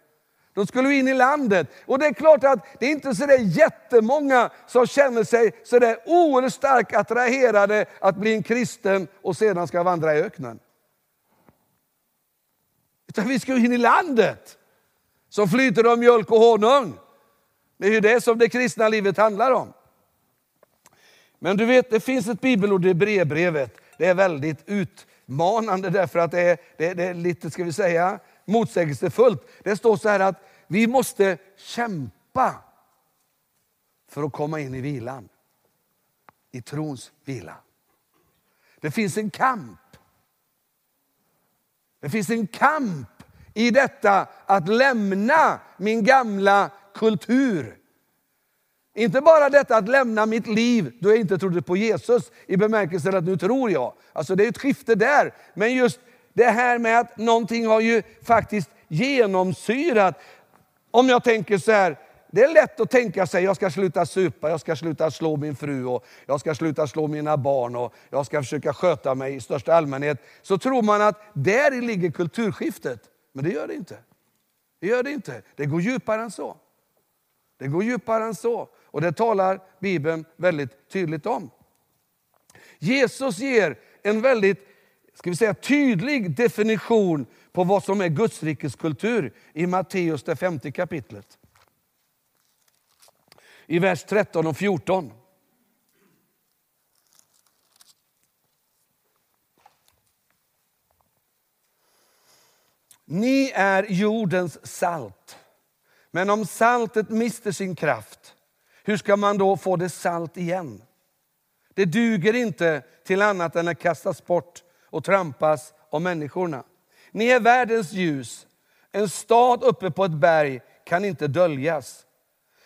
De skulle in i landet. Och det är klart att det är inte så där jättemånga som känner sig så där oerhört starkt attraherade att bli en kristen och sedan ska vandra i öknen. Utan vi ska in i landet som flyter av mjölk och honung. Det är ju det som det kristna livet handlar om. Men du vet, det finns ett bibelord i brevbrevet. Det är väldigt ut utmanande därför att det är, det, det är lite, ska vi säga, motsägelsefullt. Det står så här att vi måste kämpa för att komma in i vilan. I trons vila. Det finns en kamp. Det finns en kamp i detta att lämna min gamla kultur. Inte bara detta att lämna mitt liv då jag inte trodde på Jesus i bemärkelsen att nu tror jag. Alltså det är ett skifte där. Men just det här med att någonting har ju faktiskt genomsyrat. Om jag tänker så här, det är lätt att tänka sig jag ska sluta supa, jag ska sluta slå min fru och jag ska sluta slå mina barn och jag ska försöka sköta mig i största allmänhet. Så tror man att där ligger kulturskiftet. Men det gör det inte. Det gör det inte. Det går djupare än så. Det går djupare än så. Och det talar Bibeln väldigt tydligt om. Jesus ger en väldigt ska vi säga, tydlig definition på vad som är Guds rikes kultur i Matteus det femte kapitlet. I vers 13 och 14. Ni är jordens salt. Men om saltet mister sin kraft, hur ska man då få det salt igen? Det duger inte till annat än att kastas bort och trampas av människorna. Ni är världens ljus. En stad uppe på ett berg kan inte döljas.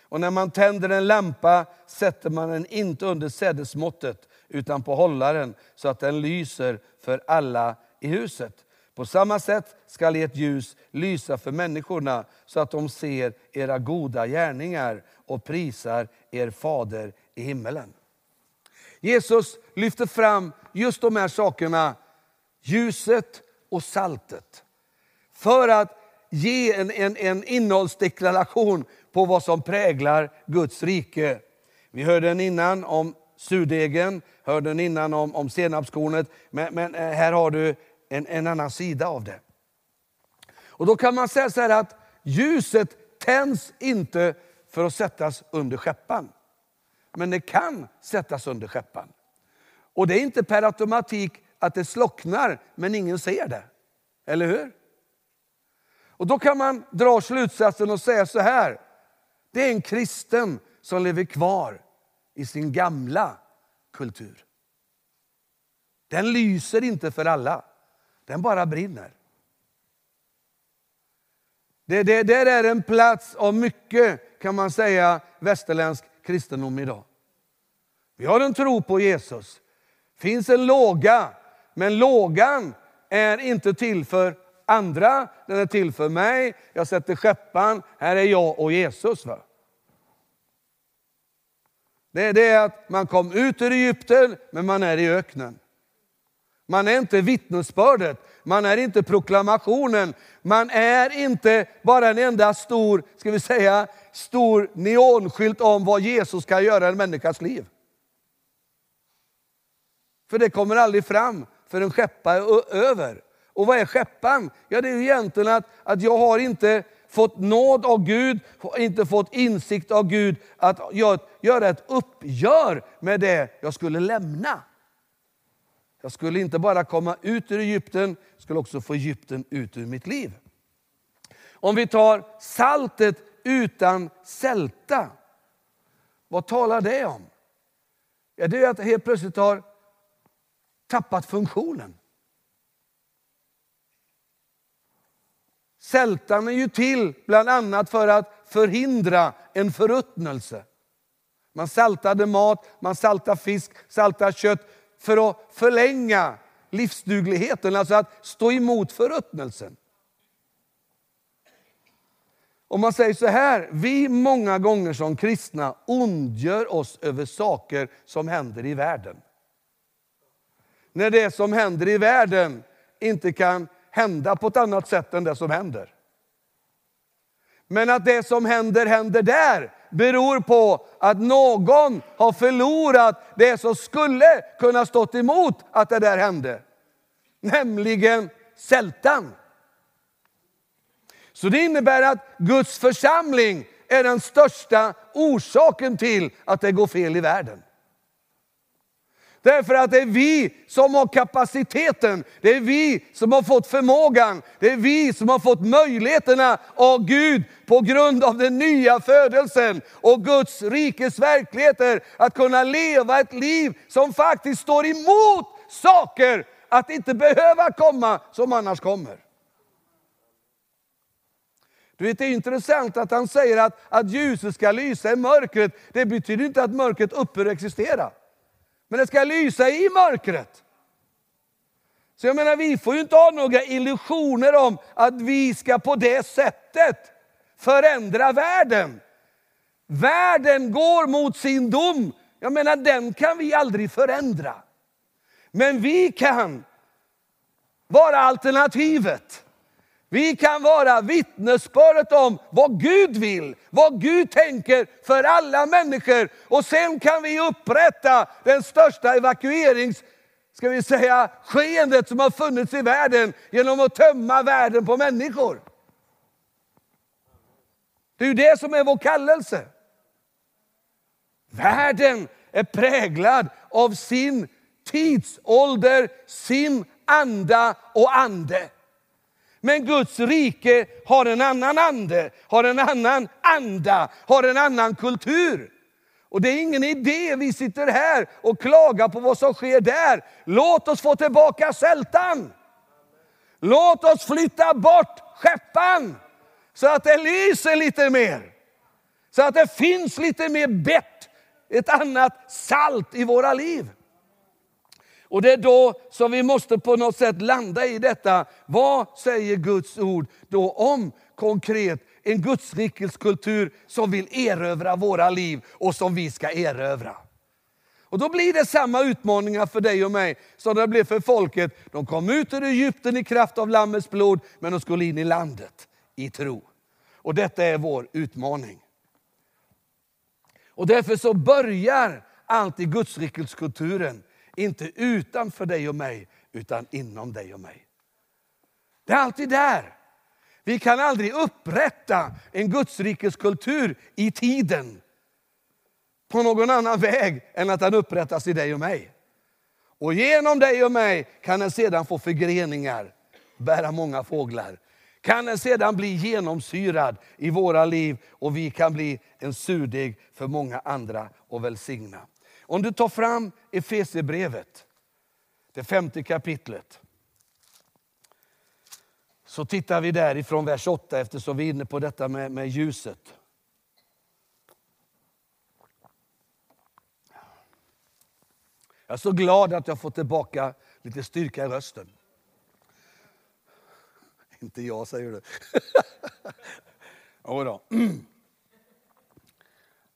Och när man tänder en lampa sätter man den inte under sädesmåttet utan på hållaren så att den lyser för alla i huset. På samma sätt skall ert ljus lysa för människorna så att de ser era goda gärningar och prisar er fader i himmelen. Jesus lyfter fram just de här sakerna, ljuset och saltet. För att ge en, en, en innehållsdeklaration på vad som präglar Guds rike. Vi hörde den innan om surdegen, hörde den innan om, om senapskornet, men, men eh, här har du en, en annan sida av det. Och Då kan man säga så här att ljuset tänds inte för att sättas under skeppan. Men det kan sättas under skeppan. Och det är inte per automatik att det slocknar, men ingen ser det. Eller hur? Och Då kan man dra slutsatsen och säga så här. Det är en kristen som lever kvar i sin gamla kultur. Den lyser inte för alla. Den bara brinner. Det, det, där är en plats av mycket, kan man säga, västerländsk kristendom idag. Vi har en tro på Jesus. finns en låga, men lågan är inte till för andra, den är till för mig. Jag sätter skeppan, här är jag och Jesus. Va? Det är det att man kom ut ur Egypten, men man är i öknen. Man är inte vittnesbördet, man är inte proklamationen, man är inte bara en enda stor, ska vi säga, stor neonskylt om vad Jesus kan göra i en människas liv. För det kommer aldrig fram för en skeppa är över. Och vad är skeppan? Ja, det är ju egentligen att, att jag har inte fått nåd av Gud, inte fått insikt av Gud att göra ett uppgör med det jag skulle lämna. Jag skulle inte bara komma ut ur Egypten, jag skulle också få Egypten ut ur mitt liv. Om vi tar saltet utan sälta, vad talar det om? Ja, det är att det helt plötsligt har tappat funktionen. Sältan är ju till bland annat för att förhindra en förruttnelse. Man saltade mat, man saltade fisk, saltade kött för att förlänga livsdugligheten, alltså att stå emot förruttnelsen. Om man säger så här, vi många gånger som kristna ondgör oss över saker som händer i världen. När det som händer i världen inte kan hända på ett annat sätt än det som händer. Men att det som händer, händer där beror på att någon har förlorat det som skulle kunna stått emot att det där hände. Nämligen sältan. Så det innebär att Guds församling är den största orsaken till att det går fel i världen. Därför att det är vi som har kapaciteten, det är vi som har fått förmågan, det är vi som har fått möjligheterna av Gud på grund av den nya födelsen och Guds rikes verkligheter att kunna leva ett liv som faktiskt står emot saker att inte behöva komma som annars kommer. Du vet, det är intressant att han säger att, att ljuset ska lysa i mörkret. Det betyder inte att mörkret upphör att existera. Men det ska lysa i mörkret. Så jag menar, vi får ju inte ha några illusioner om att vi ska på det sättet förändra världen. Världen går mot sin dom. Jag menar, den kan vi aldrig förändra. Men vi kan vara alternativet. Vi kan vara vittnesbördet om vad Gud vill, vad Gud tänker för alla människor. Och sen kan vi upprätta den största evakuerings ska vi säga, skeendet som har funnits i världen genom att tömma världen på människor. Det är ju det som är vår kallelse. Världen är präglad av sin tidsålder, sin anda och ande. Men Guds rike har en annan ande, har en annan anda, har en annan kultur. Och det är ingen idé vi sitter här och klagar på vad som sker där. Låt oss få tillbaka sältan. Låt oss flytta bort skeppan så att det lyser lite mer. Så att det finns lite mer bett, ett annat salt i våra liv. Och det är då som vi måste på något sätt landa i detta. Vad säger Guds ord då om konkret en Gudsrikeskultur som vill erövra våra liv och som vi ska erövra? Och då blir det samma utmaningar för dig och mig som det blev för folket. De kom ut ur Egypten i kraft av Lammets blod, men de skulle in i landet i tro. Och detta är vår utmaning. Och därför så börjar alltid Gudsrikeskulturen inte utanför dig och mig, utan inom dig och mig. Det är alltid där. Vi kan aldrig upprätta en Gudsrikeskultur i tiden på någon annan väg än att den upprättas i dig och mig. Och genom dig och mig kan den sedan få förgreningar, bära många fåglar. Kan den sedan bli genomsyrad i våra liv och vi kan bli en surdeg för många andra och välsigna. Om du tar fram Efesierbrevet, det femte kapitlet. Så tittar vi därifrån, vers 8 eftersom vi är inne på detta med, med ljuset. Jag är så glad att jag fått tillbaka lite styrka i rösten. Inte jag, säger du. [LAUGHS] Jodå.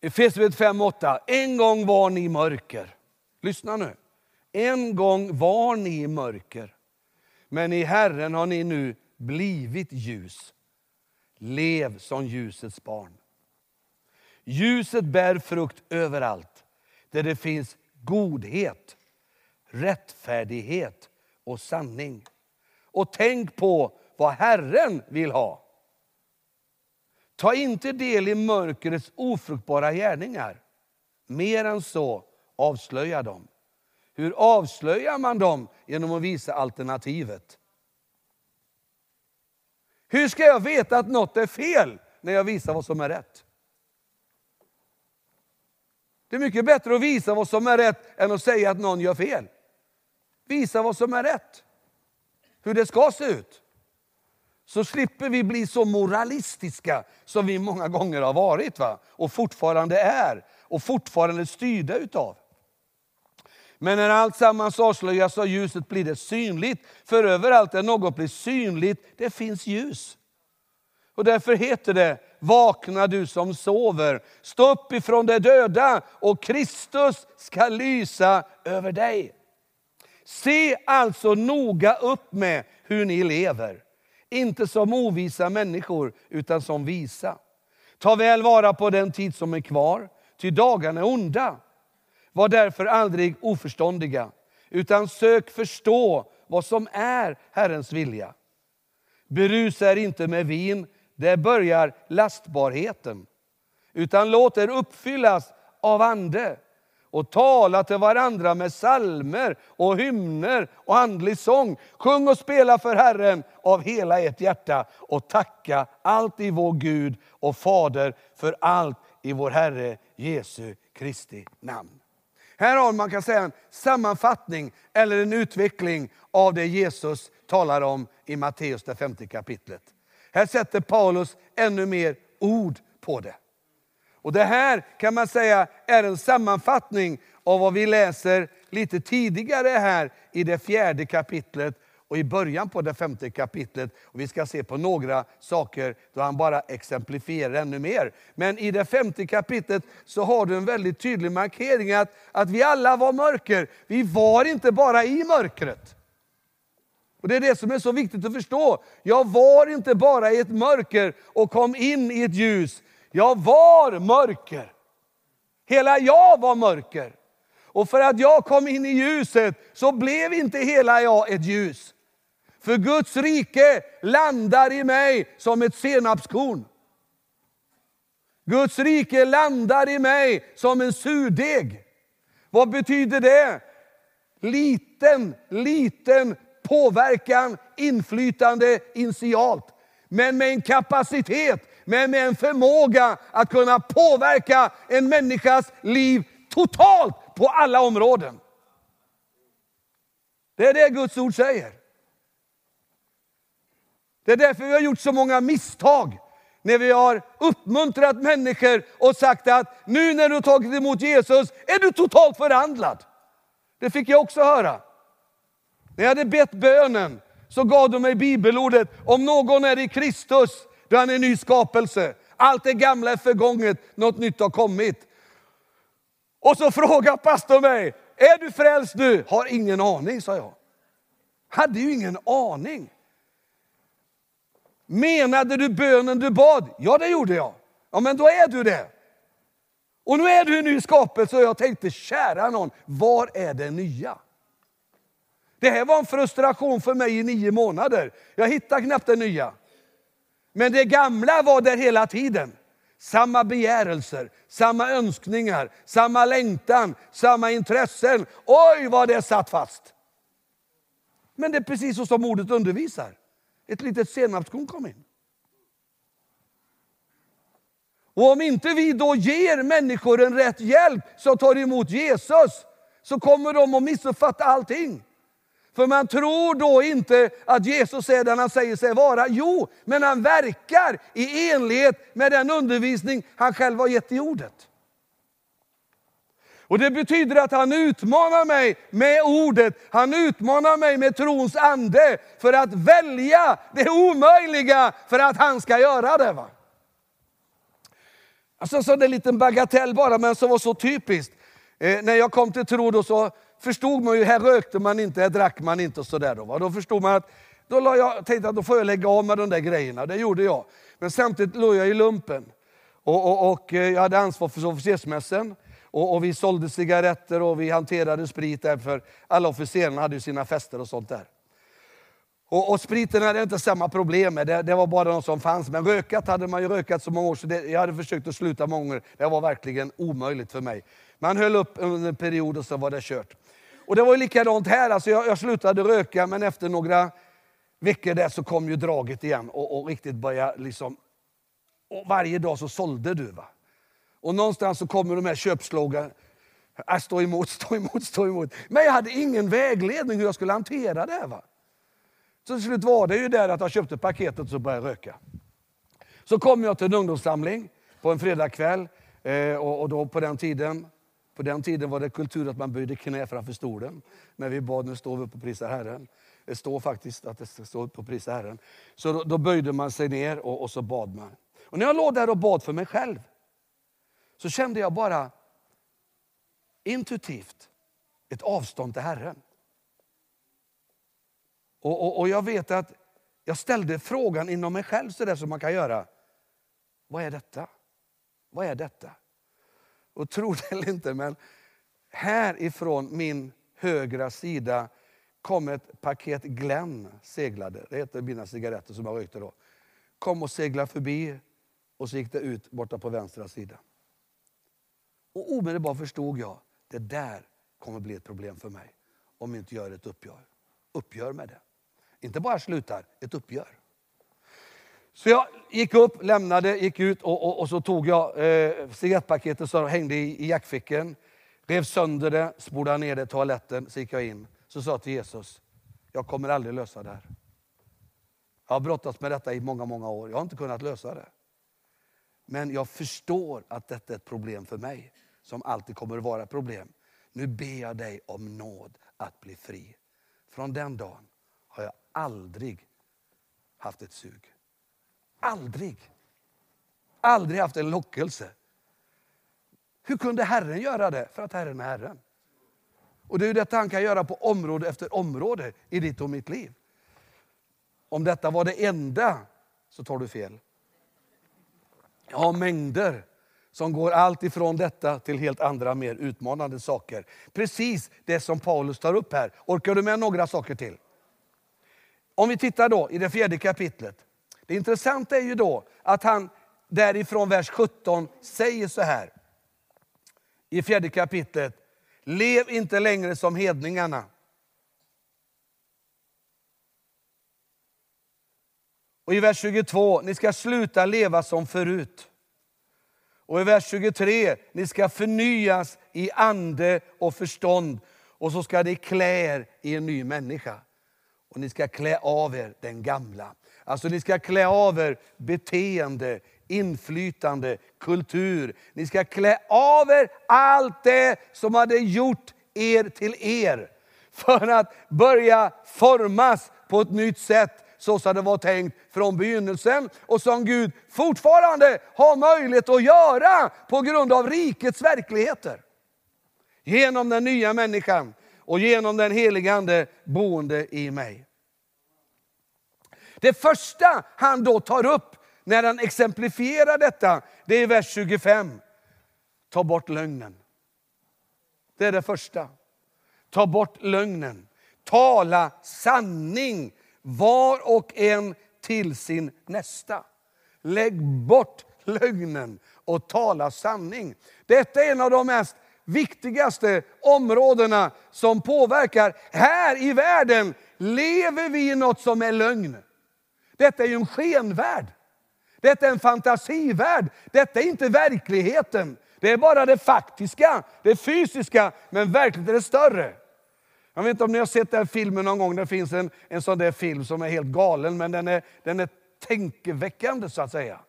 Efesierbrevet 5.8. En gång var ni i mörker. Lyssna nu. En gång var ni i mörker. Men i Herren har ni nu blivit ljus. Lev som ljusets barn. Ljuset bär frukt överallt där det finns godhet, rättfärdighet och sanning. Och tänk på vad Herren vill ha. Ta inte del i mörkrets ofruktbara gärningar. Mer än så, avslöja dem. Hur avslöjar man dem? Genom att visa alternativet. Hur ska jag veta att något är fel när jag visar vad som är rätt? Det är mycket bättre att visa vad som är rätt än att säga att någon gör fel. Visa vad som är rätt. Hur det ska se ut så slipper vi bli så moralistiska som vi många gånger har varit va? och fortfarande är och fortfarande styrda utav. Men när allt sammans avslöjas av ljuset blir det synligt. För överallt där något blir synligt, det finns ljus. Och därför heter det, vakna du som sover, stå upp ifrån de döda och Kristus ska lysa över dig. Se alltså noga upp med hur ni lever inte som ovisa människor, utan som visa. Ta väl vara på den tid som är kvar, ty dagarna är onda. Var därför aldrig oförståndiga, utan sök förstå vad som är Herrens vilja. Berusa er inte med vin, där börjar lastbarheten. Utan låt er uppfyllas av Ande och tala till varandra med salmer och hymner och andlig sång. Sjung och spela för Herren av hela ert hjärta och tacka allt i vår Gud och Fader för allt i vår Herre Jesu Kristi namn. Här har man kan säga en sammanfattning eller en utveckling av det Jesus talar om i Matteus det femte kapitlet. Här sätter Paulus ännu mer ord på det. Och Det här kan man säga är en sammanfattning av vad vi läser lite tidigare här i det fjärde kapitlet och i början på det femte kapitlet. Och vi ska se på några saker då han bara exemplifierar ännu mer. Men i det femte kapitlet så har du en väldigt tydlig markering att, att vi alla var mörker. Vi var inte bara i mörkret. Och Det är det som är så viktigt att förstå. Jag var inte bara i ett mörker och kom in i ett ljus. Jag var mörker. Hela jag var mörker. Och för att jag kom in i ljuset så blev inte hela jag ett ljus. För Guds rike landar i mig som ett senapskorn. Guds rike landar i mig som en surdeg. Vad betyder det? Liten, liten påverkan, inflytande initialt. Men med en kapacitet, men med en förmåga att kunna påverka en människas liv totalt på alla områden. Det är det Guds ord säger. Det är därför vi har gjort så många misstag. När vi har uppmuntrat människor och sagt att nu när du har tagit emot Jesus är du totalt förvandlad. Det fick jag också höra. När jag hade bett bönen så gav de mig bibelordet, om någon är i Kristus, då är han en ny skapelse. Allt det gamla är förgånget, något nytt har kommit. Och så frågar pastorn mig, är du frälst nu? Har ingen aning, sa jag. Hade ju ingen aning. Menade du bönen du bad? Ja, det gjorde jag. Ja, men då är du det. Och nu är du en ny skapelse och jag tänkte, kära någon, var är det nya? Det här var en frustration för mig i nio månader. Jag hittade knappt det nya. Men det gamla var där hela tiden. Samma begärelser, samma önskningar, samma längtan, samma intressen. Oj, vad det satt fast! Men det är precis så som ordet undervisar. Ett litet senapskorn kom in. Och om inte vi då ger människor en rätt hjälp som tar emot Jesus, så kommer de att missuppfatta allting. För man tror då inte att Jesus är den han säger sig vara. Jo, men han verkar i enlighet med den undervisning han själv har gett i ordet. Och Det betyder att han utmanar mig med ordet, han utmanar mig med trons ande för att välja det omöjliga för att han ska göra det. Va? Alltså, så det är en liten bagatell bara, men som var så typiskt. Eh, när jag kom till tro då så förstod man ju, här rökte man inte, här drack man inte och sådär. Då, va? då förstod man att, då la jag, tänkte att då får jag lägga av med de där grejerna, det gjorde jag. Men samtidigt låg jag i lumpen. Och, och, och eh, jag hade ansvar för officersmässen. Och, och, vi sålde cigaretter och vi hanterade sprit där, för alla officerarna hade ju sina fester och sånt där. Och, och spriten hade inte samma problem med, det, det var bara något som fanns. Men rökat hade man ju rökat så många år, så det, jag hade försökt att sluta många gånger. Det var verkligen omöjligt för mig. Man höll upp under en period och så var det kört. Och det var ju likadant här, alltså jag, jag slutade röka men efter några veckor där så kom ju draget igen och, och riktigt började liksom... Och varje dag så sålde du. va. Och någonstans så kommer de här köpslogan. Äh, stå emot, stå emot, stå emot. Men jag hade ingen vägledning hur jag skulle hantera det. Va? Så till slut var det ju där att jag köpte paketet och så började jag röka. Så kom jag till en ungdomssamling på en fredagkväll. Eh, och, och då på den tiden på den tiden var det kultur att man böjde knä framför stolen. När vi bad, nu står vi upp och prisar Herren. Det står faktiskt att det ska stå upp och prisa Herren. Så då, då böjde man sig ner och, och, så bad man. Och när jag låg där och bad för mig själv, så kände jag bara intuitivt ett avstånd till Herren. Och, och, och jag vet att jag ställde frågan inom mig själv så där som man kan göra. Vad är detta? Vad är detta? Och tro det eller inte, men härifrån min högra sida kom ett paket Glenn seglade. Det heter mina cigaretter som jag rökte då. Kom och seglade förbi och så gick det ut borta på vänstra sidan. Och omedelbart förstod jag, det där kommer bli ett problem för mig. Om inte gör ett uppgör. Uppgör med det. Inte bara slutar, ett uppgör. Så jag gick upp, lämnade, gick ut och, och, och så tog jag eh, cigarettpaketet som hängde i, i jackfickan. Rev sönder det, spolade ner det i toaletten, så gick jag in. Så sa jag till Jesus, jag kommer aldrig lösa det här. Jag har brottats med detta i många, många år. Jag har inte kunnat lösa det. Men jag förstår att detta är ett problem för mig, som alltid kommer att vara ett problem. Nu ber jag dig om nåd att bli fri. Från den dagen har jag aldrig haft ett sug. Aldrig. Aldrig haft en lockelse. Hur kunde Herren göra det? För att Herren är Herren. Och det är detta han kan göra på område efter område i ditt och mitt liv. Om detta var det enda, så tar du fel. Jag har mängder som går allt ifrån detta till helt andra mer utmanande saker. Precis det som Paulus tar upp här. Orkar du med några saker till? Om vi tittar då i det fjärde kapitlet. Det intressanta är ju då att han därifrån vers 17 säger så här. I fjärde kapitlet. Lev inte längre som hedningarna. Och i vers 22, ni ska sluta leva som förut. Och i vers 23, ni ska förnyas i ande och förstånd. Och så ska ni klä er i en ny människa. Och ni ska klä av er den gamla. Alltså ni ska klä av er beteende, inflytande, kultur. Ni ska klä av er allt det som hade gjort er till er. För att börja formas på ett nytt sätt så som det var tänkt från begynnelsen och som Gud fortfarande har möjlighet att göra på grund av rikets verkligheter. Genom den nya människan och genom den helige Ande boende i mig. Det första han då tar upp när han exemplifierar detta, det är vers 25. Ta bort lögnen. Det är det första. Ta bort lögnen. Tala sanning var och en till sin nästa. Lägg bort lögnen och tala sanning. Detta är en av de mest viktigaste områdena som påverkar. Här i världen lever vi i något som är lögn. Detta är ju en skenvärld. Detta är en fantasivärld. Detta är inte verkligheten. Det är bara det faktiska, det fysiska, men verkligheten är större. Jag vet inte om ni har sett den filmen någon gång. Det finns en, en sån där film som är helt galen, men den är, den är tänkeväckande så att säga.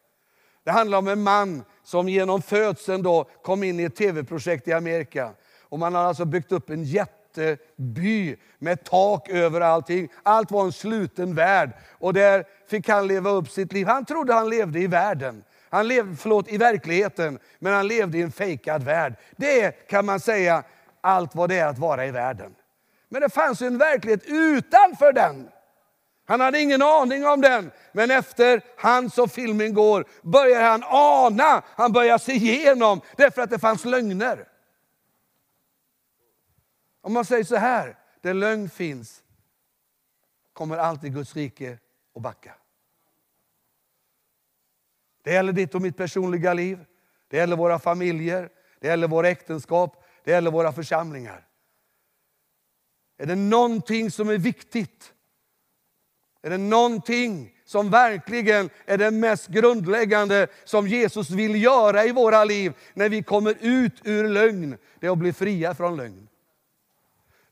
Det handlar om en man som genom födseln då kom in i ett tv-projekt i Amerika. Och man har alltså byggt upp en jätteby med tak över allting. Allt var en sluten värld. Och där fick han leva upp sitt liv. Han trodde han levde i världen. Han levde, förlåt, i verkligheten, men han levde i en fejkad värld. Det kan man säga allt vad det är att vara i världen. Men det fanns en verklighet utanför den. Han hade ingen aning om den, men efter hans och filmen går börjar han ana, han börjar se igenom, därför att det fanns lögner. Om man säger så här, där lögn finns kommer alltid Guds rike att backa. Det gäller ditt och mitt personliga liv, det gäller våra familjer, det gäller våra äktenskap, det gäller våra församlingar. Är det någonting som är viktigt? Är det någonting som verkligen är det mest grundläggande som Jesus vill göra i våra liv när vi kommer ut ur lögn? Det är att bli fria från lögn.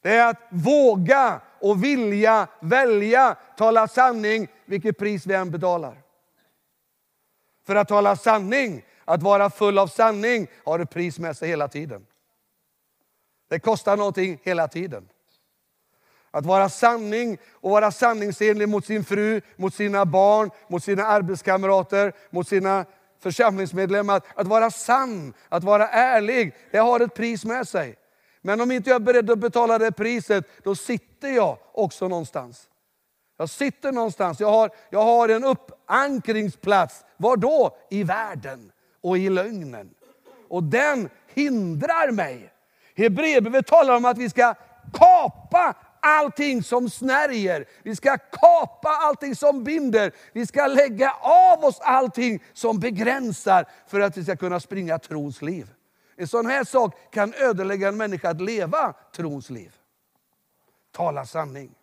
Det är att våga och vilja välja tala sanning vilket pris vi än betalar. För att tala sanning, att vara full av sanning, har ett pris med sig hela tiden. Det kostar någonting hela tiden. Att vara sanning och vara sanningsenlig mot sin fru, mot sina barn, mot sina arbetskamrater, mot sina församlingsmedlemmar. Att vara sann, att vara ärlig, det har ett pris med sig. Men om inte jag är beredd att betala det priset, då sitter jag också någonstans. Jag sitter någonstans, jag har, jag har en uppankringsplats. Var då? I världen och i lögnen. Och den hindrar mig. Hebreerbrevet talar om att vi ska kapa allting som snärjer. Vi ska kapa allting som binder. Vi ska lägga av oss allting som begränsar för att vi ska kunna springa trons liv. En sån här sak kan ödelägga en människa att leva trons liv. Tala sanning.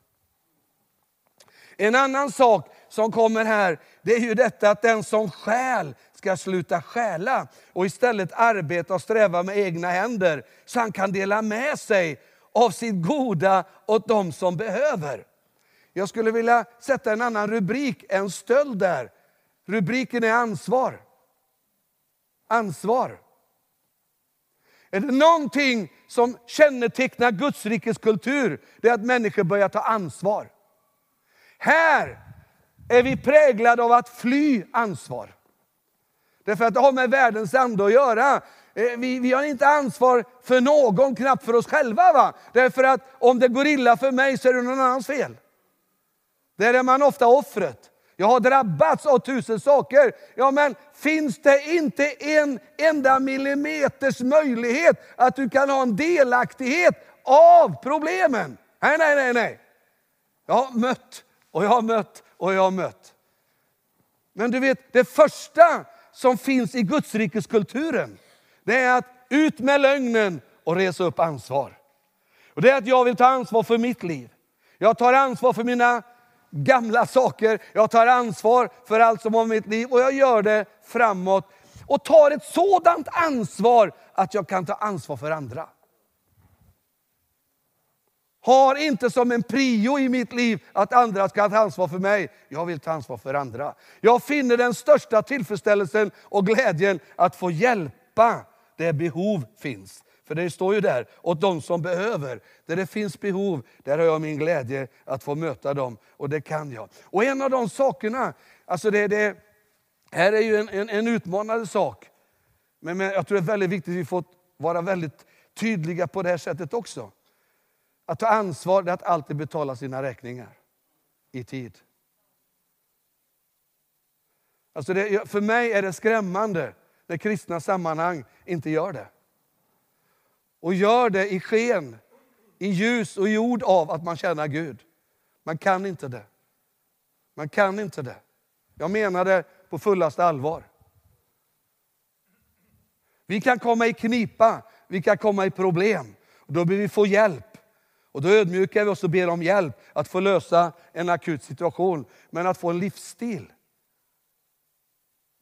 En annan sak som kommer här, det är ju detta att den som stjäl ska sluta stjäla och istället arbeta och sträva med egna händer så han kan dela med sig av sitt goda åt dem som behöver. Jag skulle vilja sätta en annan rubrik än stöld där. Rubriken är ansvar. Ansvar. Är det någonting som kännetecknar Guds rikes kultur, det är att människor börjar ta ansvar. Här är vi präglade av att fly ansvar. Därför att det har med världens ande att göra. Eh, vi, vi har inte ansvar för någon, knappt för oss själva. Va? Därför att om det går illa för mig så är det någon annans fel. Där är man ofta offret. Jag har drabbats av tusen saker. Ja, men finns det inte en enda millimeters möjlighet att du kan ha en delaktighet av problemen? Nej, nej, nej, nej. Jag har mött och jag har mött och jag har mött. Men du vet, det första som finns i Gudsrikeskulturen, det är att ut med lögnen och resa upp ansvar. Och det är att jag vill ta ansvar för mitt liv. Jag tar ansvar för mina gamla saker. Jag tar ansvar för allt som har med mitt liv och jag gör det framåt. Och tar ett sådant ansvar att jag kan ta ansvar för andra. Har inte som en prio i mitt liv att andra ska ta ansvar för mig. Jag vill ta ansvar för andra. Jag finner den största tillfredsställelsen och glädjen att få hjälpa där behov finns. För det står ju där, åt de som behöver. Där det finns behov, där har jag min glädje att få möta dem. Och det kan jag. Och en av de sakerna, alltså det, det här är ju en, en, en utmanande sak. Men, men jag tror det är väldigt viktigt att vi får vara väldigt tydliga på det här sättet också. Att ta ansvar är att alltid betala sina räkningar i tid. Alltså det, för mig är det skrämmande när kristna sammanhang inte gör det. Och gör det i sken, i ljus och i ord av att man känner Gud. Man kan inte det. Man kan inte det. Jag menar det på fullaste allvar. Vi kan komma i knipa, vi kan komma i problem. Då behöver vi få hjälp. Och då ödmjukar vi oss och ber om hjälp att få lösa en akut situation. Men att få en livsstil.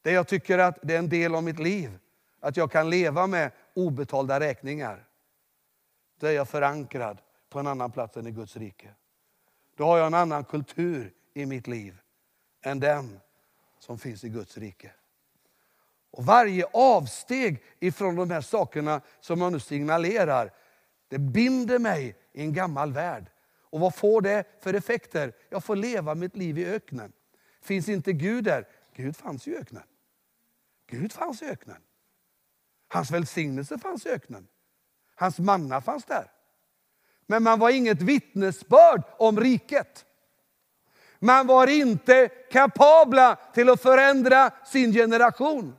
Det jag tycker att det är en del av mitt liv. Att jag kan leva med obetalda räkningar. Då är jag förankrad på en annan plats än i Guds rike. Då har jag en annan kultur i mitt liv än den som finns i Guds rike. Och Varje avsteg ifrån de här sakerna som jag nu signalerar, det binder mig i en gammal värld. Och vad får det för effekter? Jag får leva mitt liv i öknen. Finns inte Gud där? Gud fanns i öknen. Gud fanns i öknen. Hans välsignelse fanns i öknen. Hans manna fanns där. Men man var inget vittnesbörd om riket. Man var inte kapabla till att förändra sin generation.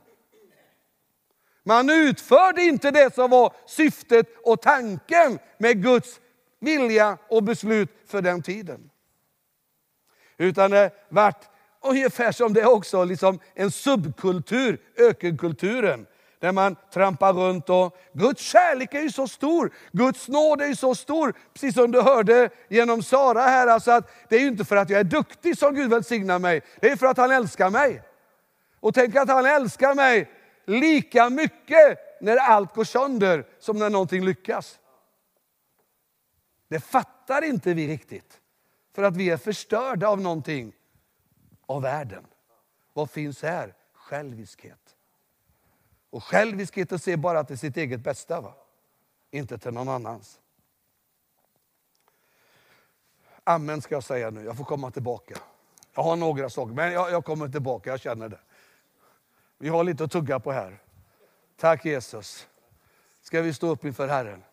Man utförde inte det som var syftet och tanken med Guds vilja och beslut för den tiden. Utan det vart ungefär som det också, liksom en subkultur, ökenkulturen. Där man trampar runt och Guds kärlek är ju så stor, Guds nåd är ju så stor. Precis som du hörde genom Sara här, alltså att det är ju inte för att jag är duktig som Gud välsignar mig, det är för att han älskar mig. Och tänk att han älskar mig lika mycket när allt går sönder som när någonting lyckas. Det fattar inte vi riktigt. För att vi är förstörda av någonting av världen. Vad finns här? Själviskhet. Och själviskhet att se bara till sitt eget bästa, va? inte till någon annans. Amen ska jag säga nu, jag får komma tillbaka. Jag har några saker, men jag, jag kommer tillbaka, jag känner det. Vi har lite att tugga på här. Tack Jesus. Ska vi stå upp inför Herren?